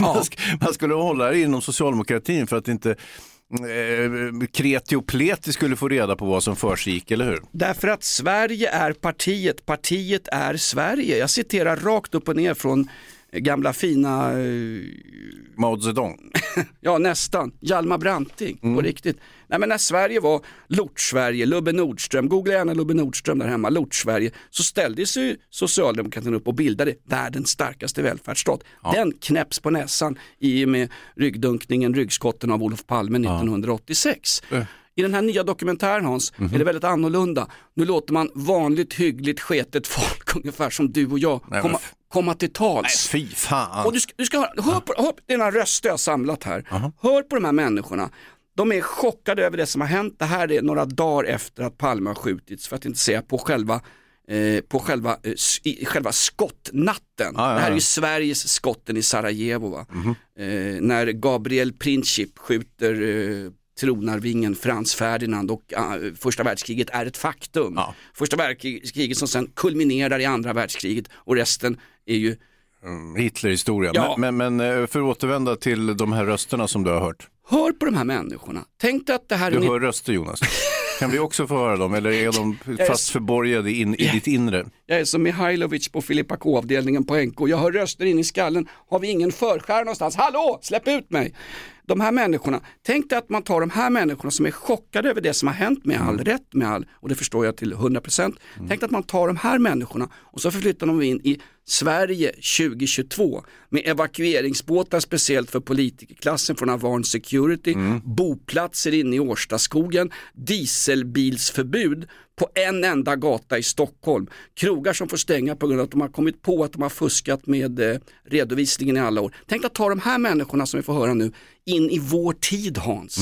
man, sk- man skulle hålla det inom socialdemokratin för att inte eh, kreti och pleti skulle få reda på vad som försiggick, eller hur? Därför att Sverige är partiet, partiet är Sverige. Jag citerar rakt upp och ner från gamla fina... eh, Mao Zedong. [laughs] ja nästan, Hjalmar Branting på riktigt. Nej men när Sverige var Lort-Sverige, Lubbe Nordström, googla gärna Lubbe Nordström där hemma, Lort-Sverige, så ställde sig socialdemokratin upp och bildade världens starkaste välfärdsstat. Den knäpps på näsan i och med ryggdunkningen, ryggskotten av Olof Palme 1986. I den här nya dokumentären Hans är det väldigt annorlunda. Nu låter man vanligt hyggligt sketet folk [laughs] ungefär som du och jag komma, komma till tals. Fy fan. Och du ska, du ska höra, hör på, hör på dina röster jag har samlat här. Hör på de här människorna. De är chockade över det som har hänt. Det här är några dagar efter att Palme har skjutits, för att inte säga på själva eh, på själva, eh, i, själva skottnatten. ja, Det här är ja. ju Sveriges skotten i Sarajevo. Va? Mhm. Eh, när Gabriel Princip skjuter eh, tronarvingen Frans Ferdinand och eh, första världskriget är ett faktum. Första världskriget som sen kulminerar i andra världskriget och resten är ju Mm, Hitlerhistorien. Ja. Men, men, eh, för att återvända till de här rösterna som du har hört. Hör på de här människorna. Tänk dig att det här Du hör röster Jonas. [laughs] Kan vi också få höra dem eller är de är fast förborgade in, i ditt inre? Jag är som Mihailovic på Filippa K-avdelningen på NK. Jag hör röster in i skallen. Har vi ingen förskärm någonstans? Hallå, släpp ut mig! De här människorna, tänk dig att man tar de här människorna som är chockade över det som har hänt med all rätt, med all, och det förstår jag till 100%. Tänk dig att man tar de här människorna och så förflyttar de in i Sverige 2022 med evakueringsbåtar speciellt för politikerklassen från Avarn Security, boplatser inne i Årstaskogen, dieselbilsförbud på en enda gata i Stockholm. Krogar som får stänga på grund av att de har kommit på att de har fuskat med eh, redovisningen i alla år. Tänk att ta de här människorna som vi får höra nu in i vår tid Hans.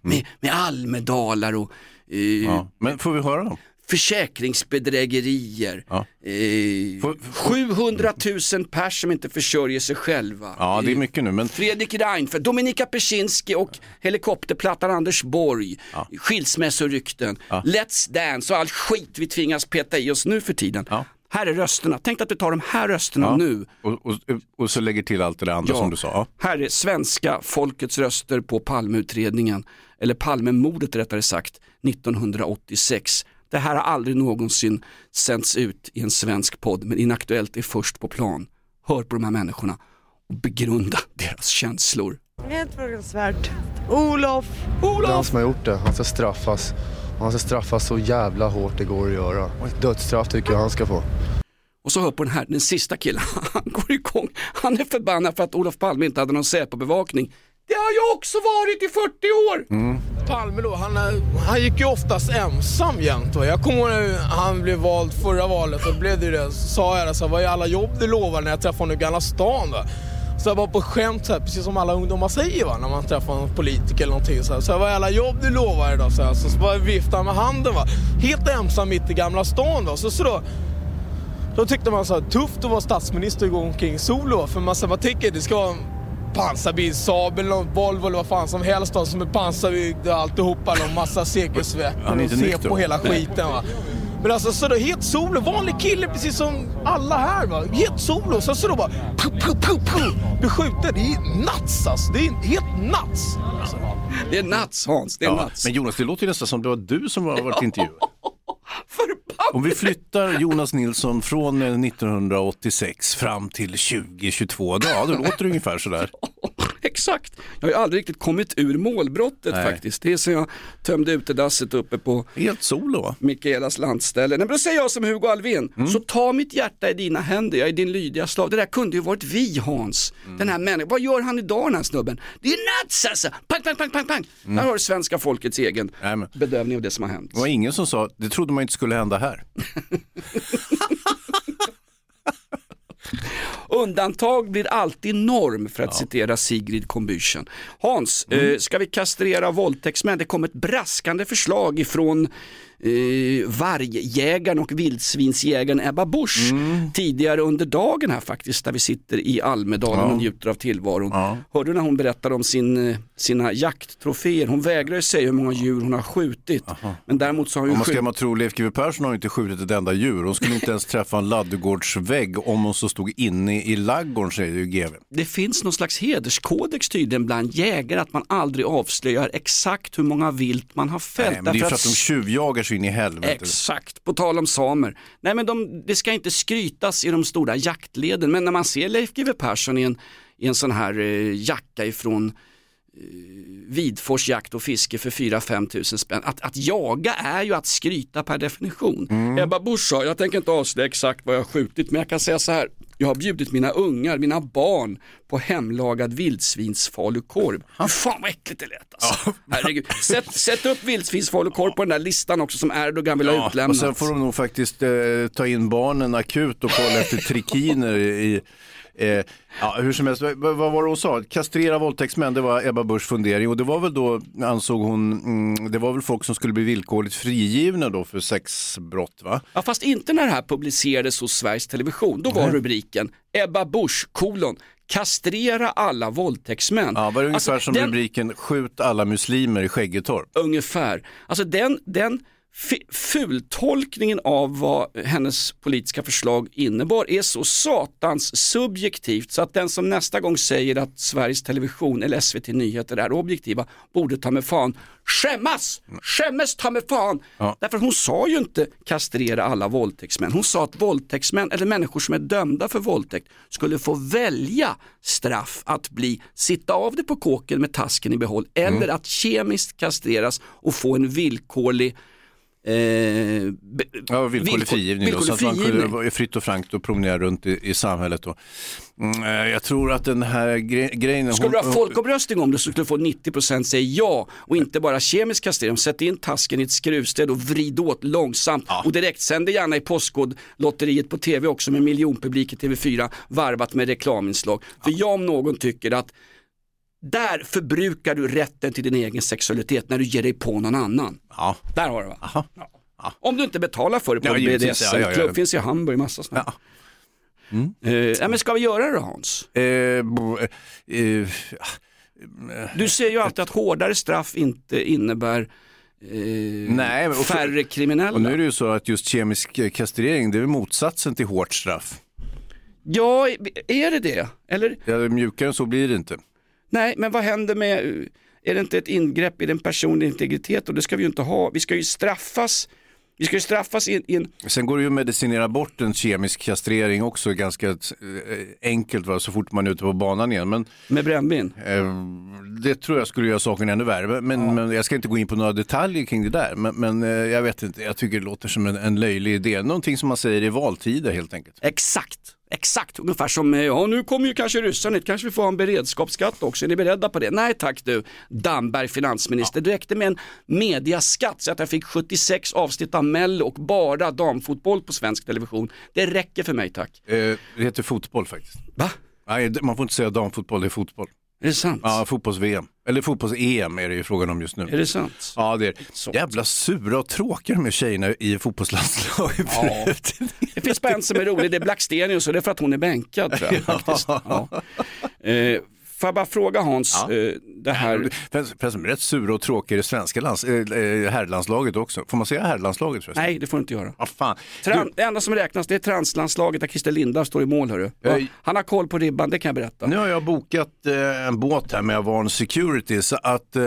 Med, med Almedalar och eh, Ja. Men får vi höra dem? försäkringsbedrägerier. Eh, 700 000 pers som inte försörjer sig själva. Ja, det är mycket nu. Men Fredrik Reinfeldt, Dominika Persinski och helikopterplattan Anders Borg, skilsmässorykten, Let's Dance och all skit vi tvingas peta i oss nu för tiden. Här är rösterna, tänk att du tar de här rösterna Ja. nu. Och, och, och så lägger till allt det där andra Ja. som du sa. Ja. Här är svenska folkets röster på Palmeutredningen, eller Palmemordet rättare sagt, 1986. Det här har aldrig någonsin sänds ut i en svensk podd, men Inaktuellt är först på plan. Hör på de här människorna och begrunda deras känslor. Helt fruktansvärt. Olof! Det är han som har gjort det. Han ska straffas. Han ska straffas så jävla hårt det går att göra. Dödsstraff tycker jag han ska få. Och så hör på den här, den sista killen, [laughs] han går igång. Han är förbannad för att Olof Palme inte hade någon Säpo-bevakning. Det har ju också varit i 40 år! Palme då, han, han gick ju oftast ensam jämt. va. Jag kommer ihåg när han blev vald förra valet, då blev det ju det. Så sa jag det, så här, vad är alla jobb du lovar när jag träffade honom i Gamla stan? Va? Så jag var på skämt, så här, precis som alla ungdomar säger va? när man träffar en politiker eller någonting. Så, här, så här, vad är alla jobb du lovar idag? Så, här, så, så bara viftade han med handen. Va? Helt ensam mitt i Gamla stan. Va? Så, så då, då tyckte man så här, tufft att vara statsminister och gå omkring solo. va. För här, tänker det ska vara en pansarbil, Saab eller Volvo eller vad fan som helst då, som är pansarbyggd och alltihopa. [laughs] Och massa är och se på hela skiten. Va? Men alltså så då helt solo, vanlig kille precis som alla här va. Helt solo, sen så då bara pu, pu, pu, pu, blir skjuten. Det är nuts alltså. Det är helt nuts. Alltså. Det är nuts Hans, det är Ja, nuts. men Jonas, det låter ju nästan som det var du som har varit intervjuad. [laughs] Om vi flyttar Jonas Nilsson från eh, 1986 fram till 2022, då, ja, då låter det ungefär sådär. [laughs] Exakt. Jag har ju aldrig riktigt kommit ur målbrottet Nej. faktiskt. Det är som jag tömde utedasset uppe på Helt solo? Mikaelas landställe. Nej, men då säger jag som Hugo Alvén, Mm. så ta mitt hjärta i dina händer, jag är din lydiga slav. Det där kunde ju varit vi Hans. Mm. Den här människan, vad gör han idag den här snubben? Det är nuts alltså! Pang, pang, pang, pang, pang. Mm. Här har du svenska folkets egen Nej, men, bedömning av det som har hänt. det var ingen som sa, det trodde man inte skulle hända här. [laughs] [laughs] Undantag blir alltid norm för att citera Sigrid Combüchen. Hans, Mm. eh, ska vi kastrera våldtäktsmän? Det kom ett braskande förslag ifrån eh, vargjägaren och vildsvinsjägaren Ebba Busch Mm. tidigare under dagen här faktiskt där vi sitter i Almedalen Ja. och njuter av tillvaron. Ja. Hörde du när hon berättade om sin, eh, sina jakttroféer? Hon vägrar ju säga hur många djur hon har skjutit. Men däremot så har hon Om man ska skjutit man tro Leif GW Persson har inte skjutit ett enda djur. Hon skulle inte ens träffa en ladugårdsvägg om hon så stod inne i laggården säger ju GW. det finns någon slags hederskodex tydligen bland jägare att man aldrig avslöjar exakt hur många vilt man har fällt. Nej, men det är för att de tjuvjagar så in i helvete. Exakt, på tal om samer. Nej men de, det ska inte skrytas i de stora jaktleden men när man ser Leif GW Persson i en, i en sån här eh, jacka ifrån Vidfors jakt och fiske för 4-5 tusen spänn. Att, att jaga är ju att skryta per definition. Ebba Busch sa, jag tänker inte avslöja exakt vad jag har skjutit men jag kan säga så här. Jag har bjudit mina ungar, mina barn på hemlagad vildsvinsfalukorv. Hur fan vad äckligt det lät alltså. [laughs] Herregud. Sätt, sätt upp vildsvinsfalukorv på den där listan också som Erdogan vill ha Ja, utlämnat. och sen får de nog faktiskt eh, ta in barnen akut och kolla efter trikiner i Eh, ja, hur som helst, vad, var det hon sa? Kastrera våldtäktsmän, det var Ebba Buschs fundering och det var väl då, ansåg hon, mm, det var väl folk som skulle bli villkorligt frigivna då för sexbrott va? Ja, fast inte när det här publicerades hos Sveriges Television. Då var Nej. rubriken Ebba Busch, kolon, kastrera alla våldtäktsmän. Ja, var det ungefär Alltså, som den- rubriken skjut alla muslimer i Skäggetorp? Ungefär. Alltså den, den fultolkningen av vad hennes politiska förslag innebar är så satans subjektivt så att den som nästa gång säger att Sveriges Television eller SVT Nyheter är objektiva borde ta med fan skämmas! Skämmes ta med fan! Ja. Därför hon sa ju inte kastrera alla våldtäktsmän. Hon sa att våldtäktsmän eller människor som är dömda för våldtäkt skulle få välja straff att bli, sitta av det på kåken med tasken i behåll eller att kemiskt kastreras och få en villkorlig eh, Ja, villkorlig villkor- frigivning då, så villkorlig att man frigivning. kunde vara fritt och frankt och promenera runt i, i samhället då. Mm, eh, jag tror att den här gre grejen... Skulle hon- du ha folkomröstning om det så skulle du få 90% säga ja och inte bara kemisk kastrering. Sätt in tasken i ett skruvstäd och vrid åt långsamt och direkt sänd det gärna i Postkodlotteriet på tv också med miljonpublik i TV4 varvat med reklaminslag. För jag om någon tycker att där förbrukar du rätten till din egen sexualitet när du ger dig på någon annan. Ja. Där har du va? Aha. Om du inte betalar för det på Ja, en. Ja, ja, BDSM-klubb, ja. finns i Hamburg, massa sånt. Ja. Eh, ja, men ska vi göra det då Hans? Eh, bo- eh, eh, Du ser ju alltid att hårdare straff inte innebär eh, Nej, men- och- färre kriminella. och nu är det ju så att just kemisk eh, kastrering, det är motsatsen till hårt straff. Ja, är det det? Eller? Ja, mjukare än så blir det inte. Nej, men vad händer med, är det inte ett ingrepp i den personliga integritet och det ska vi ju inte ha. Vi ska ju straffas, vi ska ju straffas i, i en, Sen går det ju att medicinera bort en kemisk kastrering också ganska eh, enkelt va? så fort man är ute på banan igen. Men, med brännvin. eh, det tror jag skulle göra saken ännu värre. Men, men jag ska inte gå in på några detaljer kring det där. Men, men eh, jag vet inte, jag tycker det låter som en, en löjlig idé. Någonting som man säger i valtider helt enkelt. Exakt, exakt. Ungefär som, eh, ja nu kommer ju kanske ryssarna hit, kanske vi får ha en beredskapsskatt också. Är ni beredda på det? Nej tack du, Damberg finansminister. Det räckte med en mediaskatt så att jag fick 76 avsnitt av Mello och bara damfotboll på svensk television. Det räcker för mig tack. Eh, det heter fotboll faktiskt. Va? Nej, man får inte säga damfotboll, det är fotboll. Är det sant? Ja, fotbolls-VM. Eller fotbolls-EM är det ju frågan om just nu. Är det sant? Ja, det är det. Jävla sura och tråkiga de här tjejerna i fotbollslandslaget. Ja. Det finns bara en som är rolig, det är Blackstenius och det är för att hon är bänkad tror jag. [laughs] Faktiskt. Ja. Eh, Får jag bara fråga Hans, Ja. eh, det här... Förresten, rätt sura och tråkiga i det svenska lands, äh, herrlandslaget också. Får man säga herrlandslaget förresten? Nej, det får du inte göra. Ah, fan. Tran, det enda som räknas det är translandslaget där Christer Lindarw står i mål. Hörru. Ja, Oj. han har koll på ribban, det kan jag berätta. Nu har jag bokat eh, en båt här med Avarn Security så att eh,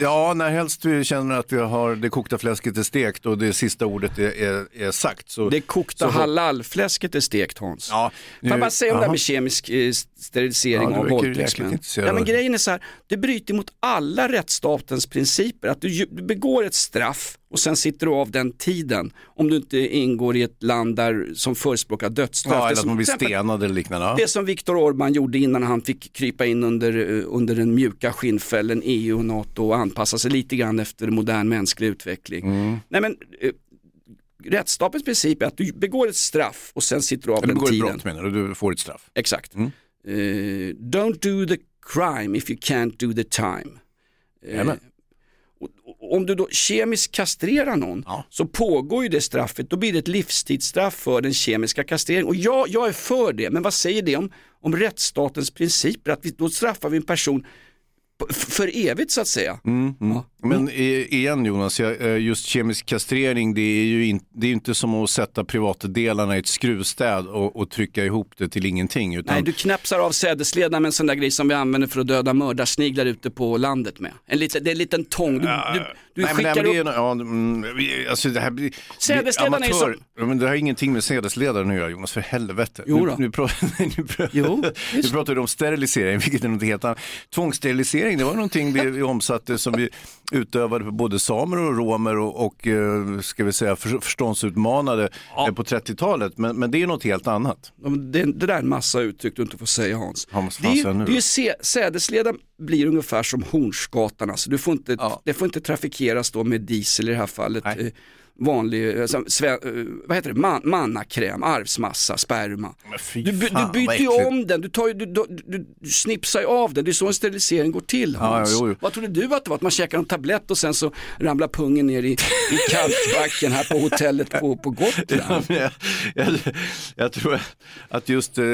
ja, när helst vi känner att vi har det kokta fläsket är stekt och det sista ordet är, är, är sagt. Så, Det kokta så- halalfläsket är stekt Hans. Ja, Får jag nu- bara säga om det här med kemisk eh, sterilisering Ja, du av våldtäktsmän. Ja, men grejen är så här, det bryter mot alla rättsstatens principer. Att du, du begår ett straff och sen sitter du av den tiden. Om du inte ingår i ett land där, som förespråkar dödsstraff. Ja, Det eller att som- man blir stenad eller liknande. Det som Viktor Orbán gjorde innan han fick krypa in under, eh, under den mjuka skinnfällen EU och NATO och anpassa sig lite grann efter modern mänsklig utveckling. Mm. Nej men eh, rättsstatens princip är att du begår ett straff och sen sitter du av Eller den begår ett tiden. brott menar du, du får ett straff. Exakt. Mm. Eh, don't do the crime if you can't do the time. Och om du då kemiskt kastrerar någon så pågår ju det straffet, då blir det ett livstidsstraff för den kemiska kastreringen. Och jag, jag är för det, men vad säger det om, om rättsstatens principer? Att vi, då straffar vi en person för evigt så att säga. Mm, mm. Men eh, igen Jonas, eh, just kemisk kastrering det är ju in, det är inte som att sätta privatdelarna i ett skruvstäd och, och trycka ihop det till ingenting. Utan, Nej, du knäpsar av sädesledarna med en sån där grej som vi använder för att döda mördarsniglar ute på landet med. En liten, det är en liten tång. Du, du, du Nej, skickar nej, upp... ja, mm, alltså det här blir... Sädesledarna är amatör- som- Ja, men det har ingenting med sädesledaren att göra Jonas, för helvete. Jo nu, då. nu, pratar, [laughs] nu, pratar, Jo, nu pratar du om sterilisering, [laughs] vilket är något helt annat. Tvångssterilisering, det var någonting vi, vi omsatte som vi utövade på både samer och romer och, och eh, ska vi säga för, förståndsutmanade eh, på 30-talet. Men, men det är något helt annat. Ja, Det, det där är en massa uttryck du inte får säga Hans. Ja, vad Det är, ju- det är se, sädesledan blir ungefär som Hornsgatan, alltså du får inte, det får inte trafikeras då med diesel i det här fallet. Eh, vanlig, alltså, sve, eh, vad heter det, Man, mannakräm, arvsmassa, sperma. Du, du byter ju om den, du, tar du, du, du, snipsar ju av den, det är så en sterilisering går till Ja, Hans. jo, jo. Vad trodde du att det var? Att man käkar en tablett och sen så ramlar pungen ner i, i kalkbacken här på hotellet på, på Gotland? [laughs] Ja, jag, jag, jag tror att just, eh,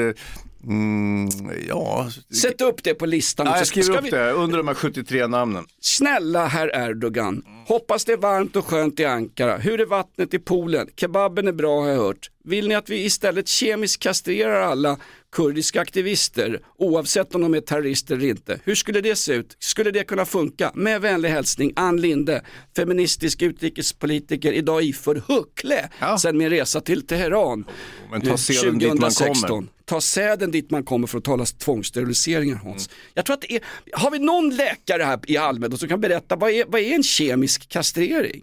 mm, ja. Sätt upp det på listan. Ja, jag skriver Ska upp vi- det under de här 73 namnen. Snälla herr Erdogan, hoppas det är varmt och skönt i Ankara. Hur är vattnet i poolen? Kebaben är bra har jag hört. Vill ni att vi istället kemiskt kastrerar alla kurdiska aktivister oavsett om de är terrorister eller inte? Hur skulle det se ut? Skulle det kunna funka? Med vänlig hälsning Ann Linde, feministisk utrikespolitiker, idag iförd huckle sen min resa till Teheran Men ta eh, seden dit man kommer. Ta säden dit man kommer för att tala tvångssteriliseringar Hans. Jag tror att är, har vi någon läkare här i allmänhet som kan berätta vad är, vad är en kemisk kastrering?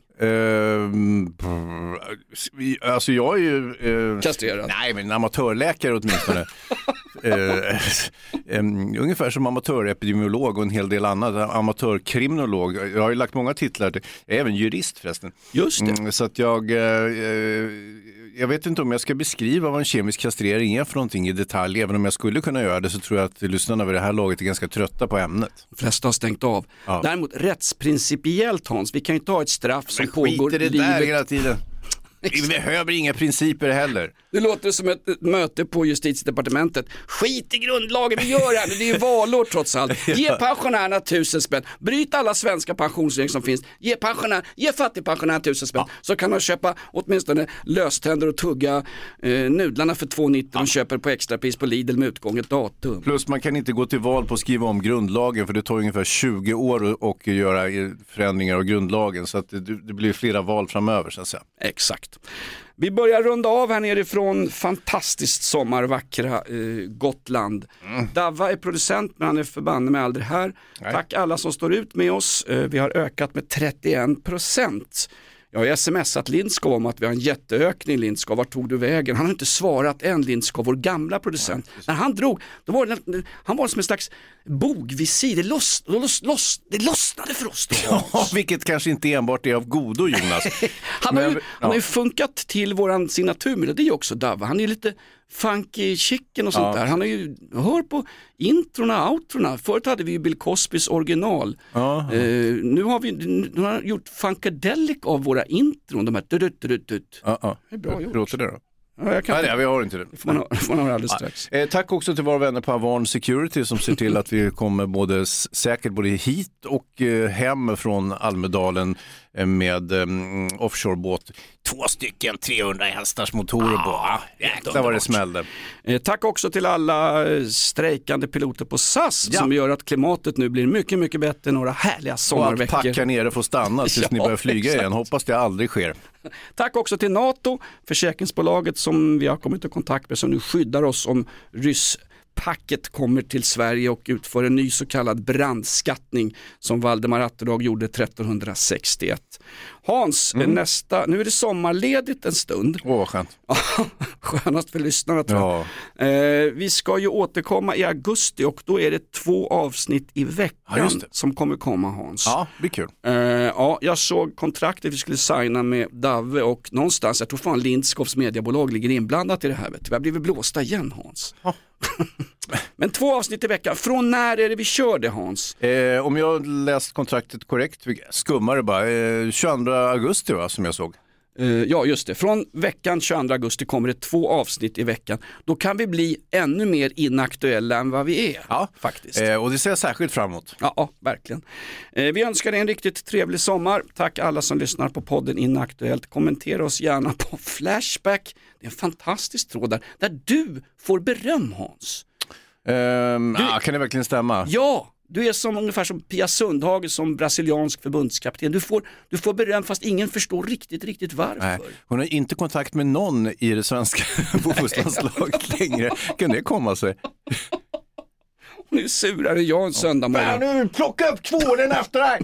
Brr, alltså jag är ju... Uh, Kastrerad? Nej, men en amatörläkare åtminstone. [laughs] Eh, em, ungefär som amatörepidemiolog och en hel del annat. Amatörkriminolog. Jag har ju lagt många titlar. till- Jag är även jurist förresten. Just det. Mm, så att jag, eh, eh, jag vet inte om jag ska beskriva vad en kemisk kastrering är för någonting i detalj. Även om jag skulle kunna göra det så tror jag att lyssnarna vid det här laget är ganska trötta på ämnet. De flesta har stängt av. Ja. Däremot rättsprincipiellt Hans, vi kan ju inte ha ett straff som Men pågår i livet. där hela tiden. [laughs] Vi behöver inga principer heller. Det låter som ett, möte på justitiedepartementet. Skit i grundlagen, vi gör det här, det är valår trots allt. [laughs] Ge pensionärerna tusen spänn, bryt alla svenska pensionsregler som finns. Ge, pensionär, ge fattigpensionärerna tusen spänn, så kan de köpa åtminstone löständer och tugga eh, nudlarna för 2,90 de köper på extrapris på Lidl med utgånget datum. Plus man kan inte gå till val på att skriva om grundlagen för det tar ungefär 20 år att göra förändringar av grundlagen så att det, det blir flera val framöver så att säga. Exakt. Vi börjar runda av här nerifrån fantastiskt sommarvackra eh, Gotland. Davva är producent men han är förbanne med aldrig här. Tack alla som står ut med oss. Eh, vi har ökat med 31 procent. Jag har smsat Lindskov om att vi har en jätteökning Lindskov, vart tog du vägen? Han har inte svarat än Lindskov, vår gamla producent. När han drog, då var det, han var som en slags bogvisir, det, loss, loss, loss, det lossnade för oss då. Ja, [laughs] vilket kanske inte enbart är av godo Jonas. [laughs] Han har, ju, Men- han har ju funkat till våran signaturmelodi också Davva. Han är lite funky chicken och sånt Ja. där. Han har ju, hör på introna outrona. Förut hade vi ju Bill Cosbys original. Ja. Eh, nu har vi nu har han gjort funkadelic av våra intron. De här dut, dut, dut. Ja, ja. Det är bra gjort. Låter det då? Ja, jag kan Nej, nej, vi har inte det. Det får man, får man alldeles strax. Eh, tack också till våra vänner på Avarn Security som ser till att vi kommer både säkert både hit och eh, hem från Almedalen eh, med eh, offshorebåt. Två stycken 300 hästars motorer på. Ah, Jäklar vad det smällde. Eh, tack också till alla strejkande piloter på SAS Ja. som gör att klimatet nu blir mycket, mycket bättre några härliga Och att sommarveckor. packa ner får stanna tills ni [laughs] Ja, börjar flyga exakt. igen. Hoppas det aldrig sker. [laughs] Tack också till NATO, försäkringsbolaget som vi har kommit i kontakt med som nu skyddar oss om ryss rysspacket kommer till Sverige och utför en ny så kallad brandskattning som Valdemar Atterdag gjorde 1361. Hans, Mm. nästa, nu är det sommarledigt en stund. Åh, vad skönt. [laughs] Skönast för lyssnarna tror jag. Ja. Eh, vi ska ju återkomma i augusti och då är det två avsnitt i Ja, veckan det. som kommer komma Hans. ja, det blir kul. Eh, ja, jag såg kontraktet vi skulle signa med Dave och någonstans, jag tror fan Lindskoffs mediebolag ligger inblandat i det här. Vet du. Vi har blivit blåsta igen Hans. Men två avsnitt i veckan, från när är det vi kör det Hans? Eh, om jag läst kontraktet korrekt, skummar det bara, eh, 22 augusti va, som jag såg. Eh, ja just det, från veckan 22 augusti kommer det två avsnitt i veckan. Då kan vi bli ännu mer inaktuella än vad vi är. Ja, faktiskt. Eh, och det ser jag särskilt fram emot. Ja, ja, verkligen. Eh, vi önskar dig en riktigt trevlig sommar. Tack alla som lyssnar på podden Inaktuellt. Kommentera oss gärna på Flashback. Det är en fantastisk tråd där, där du får beröm Hans. Ehm, Du- ah, kan det verkligen stämma? Ja, du är som, ungefär som Pia Sundhage som brasiliansk förbundskapten. Du får, du får beröm fast ingen förstår riktigt, riktigt varför. Nej, hon har inte kontakt med någon i det svenska [laughs] fotbollslandslaget längre. Kan det komma sig? Nu surar jag en söndag morgon. nu, plocka upp tvålen efter dig!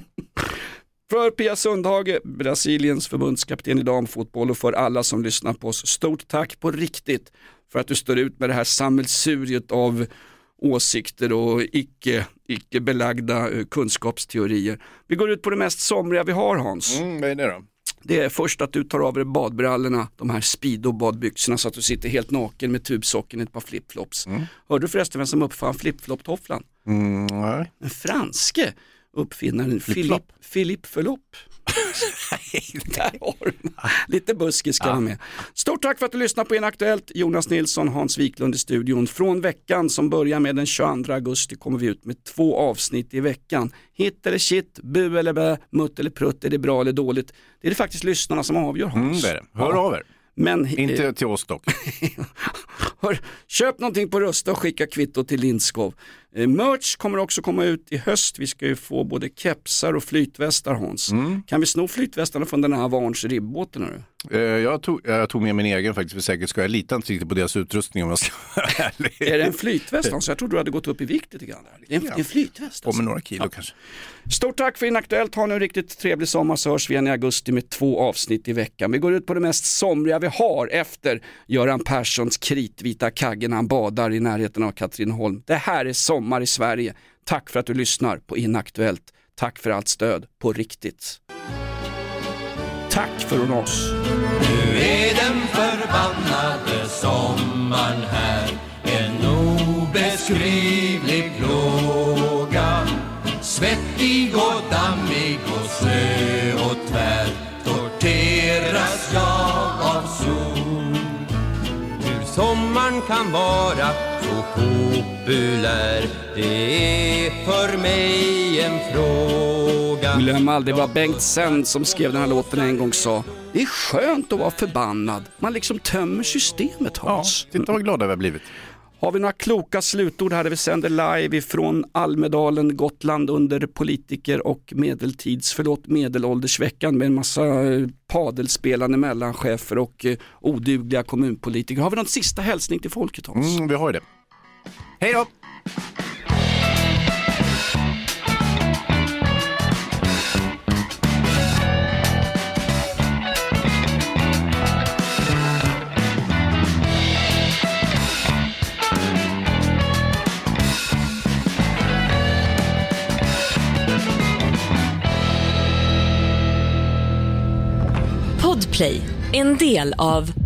För Pia Sundhage, Brasiliens förbundskapten i damfotboll och för alla som lyssnar på oss, stort tack på riktigt för att du står ut med det här sammelsuriet av åsikter och icke, icke belagda eh, kunskapsteorier. Vi går ut på det mest somriga vi har Hans. Mm, vad är det då? Det är först att du tar av dig badbrallorna, de här Speedo-badbyxorna så att du sitter helt naken med tubsocken i ett par flipflops. Hörde du förresten vem som uppfann flipflop-tofflan? Mm, nej. En franske uppfinnaren? Philippe, Philippe Förlopp. [laughs] Där har du Lite buskis ska ja. med. Stort tack för att du lyssnade på Inaktuellt. Jonas Nilsson, Hans Wiklund i studion. Från veckan som börjar med den 22 augusti kommer vi ut med två avsnitt i veckan. Hit eller shit, bu eller bä, mutt eller prutt, är det bra eller dåligt? Det är det faktiskt lyssnarna som avgör Hans. Mm, det det. Hör Ja. av er. Men, Inte till oss dock. [laughs] Hör, köp någonting på Rusta och skicka kvitto till Lindskov. Eh, merch kommer också komma ut i höst. Vi ska ju få både kepsar och flytvästar Hans. Mm. Kan vi sno flytvästarna från den här Varns ribbåten? Eh, jag, tog, jag tog med min egen faktiskt för säkerhets skull. Jag litar inte riktigt på deras utrustning om jag ska vara [laughs] ärlig. Är det en flytväst Hans? Jag trodde du hade gått upp i vikt lite grann. där. Det är en, är en flytväst. På med några kilo kanske. Stort tack för Inaktuellt. Ha nu en riktigt trevlig sommar så hörs vi igen i augusti med två avsnitt i veckan. Vi går ut på det mest somriga vi har efter Göran Perssons kritvita kagge när han badar i närheten av Katrineholm. Det här är sommar i Sverige. Tack för att du lyssnar på Inaktuellt. Tack för allt stöd på riktigt. Tack från oss. Nu är den förbannade sommaren här En obeskrivlig plåga Svettig och dammig och slö och tvär Torteras jag av sol Hur sommaren kan vara så populär Det är för mig en fråga Glöm aldrig vad Bengt Sänd som skrev den här låten en gång sa. Det är skönt att vara förbannad. Man liksom tömmer systemet Hans. Titta vad glada vi har blivit. Har vi några kloka slutord här där vi sänder live ifrån Almedalen, Gotland under politiker och medeltids, förlåt medelåldersveckan med en massa eh, padelspelande mellanchefer och eh, odugliga kommunpolitiker. Har vi någon sista hälsning till folket Hans? Mm, vi har ju det. Hej då! Podplay, en del av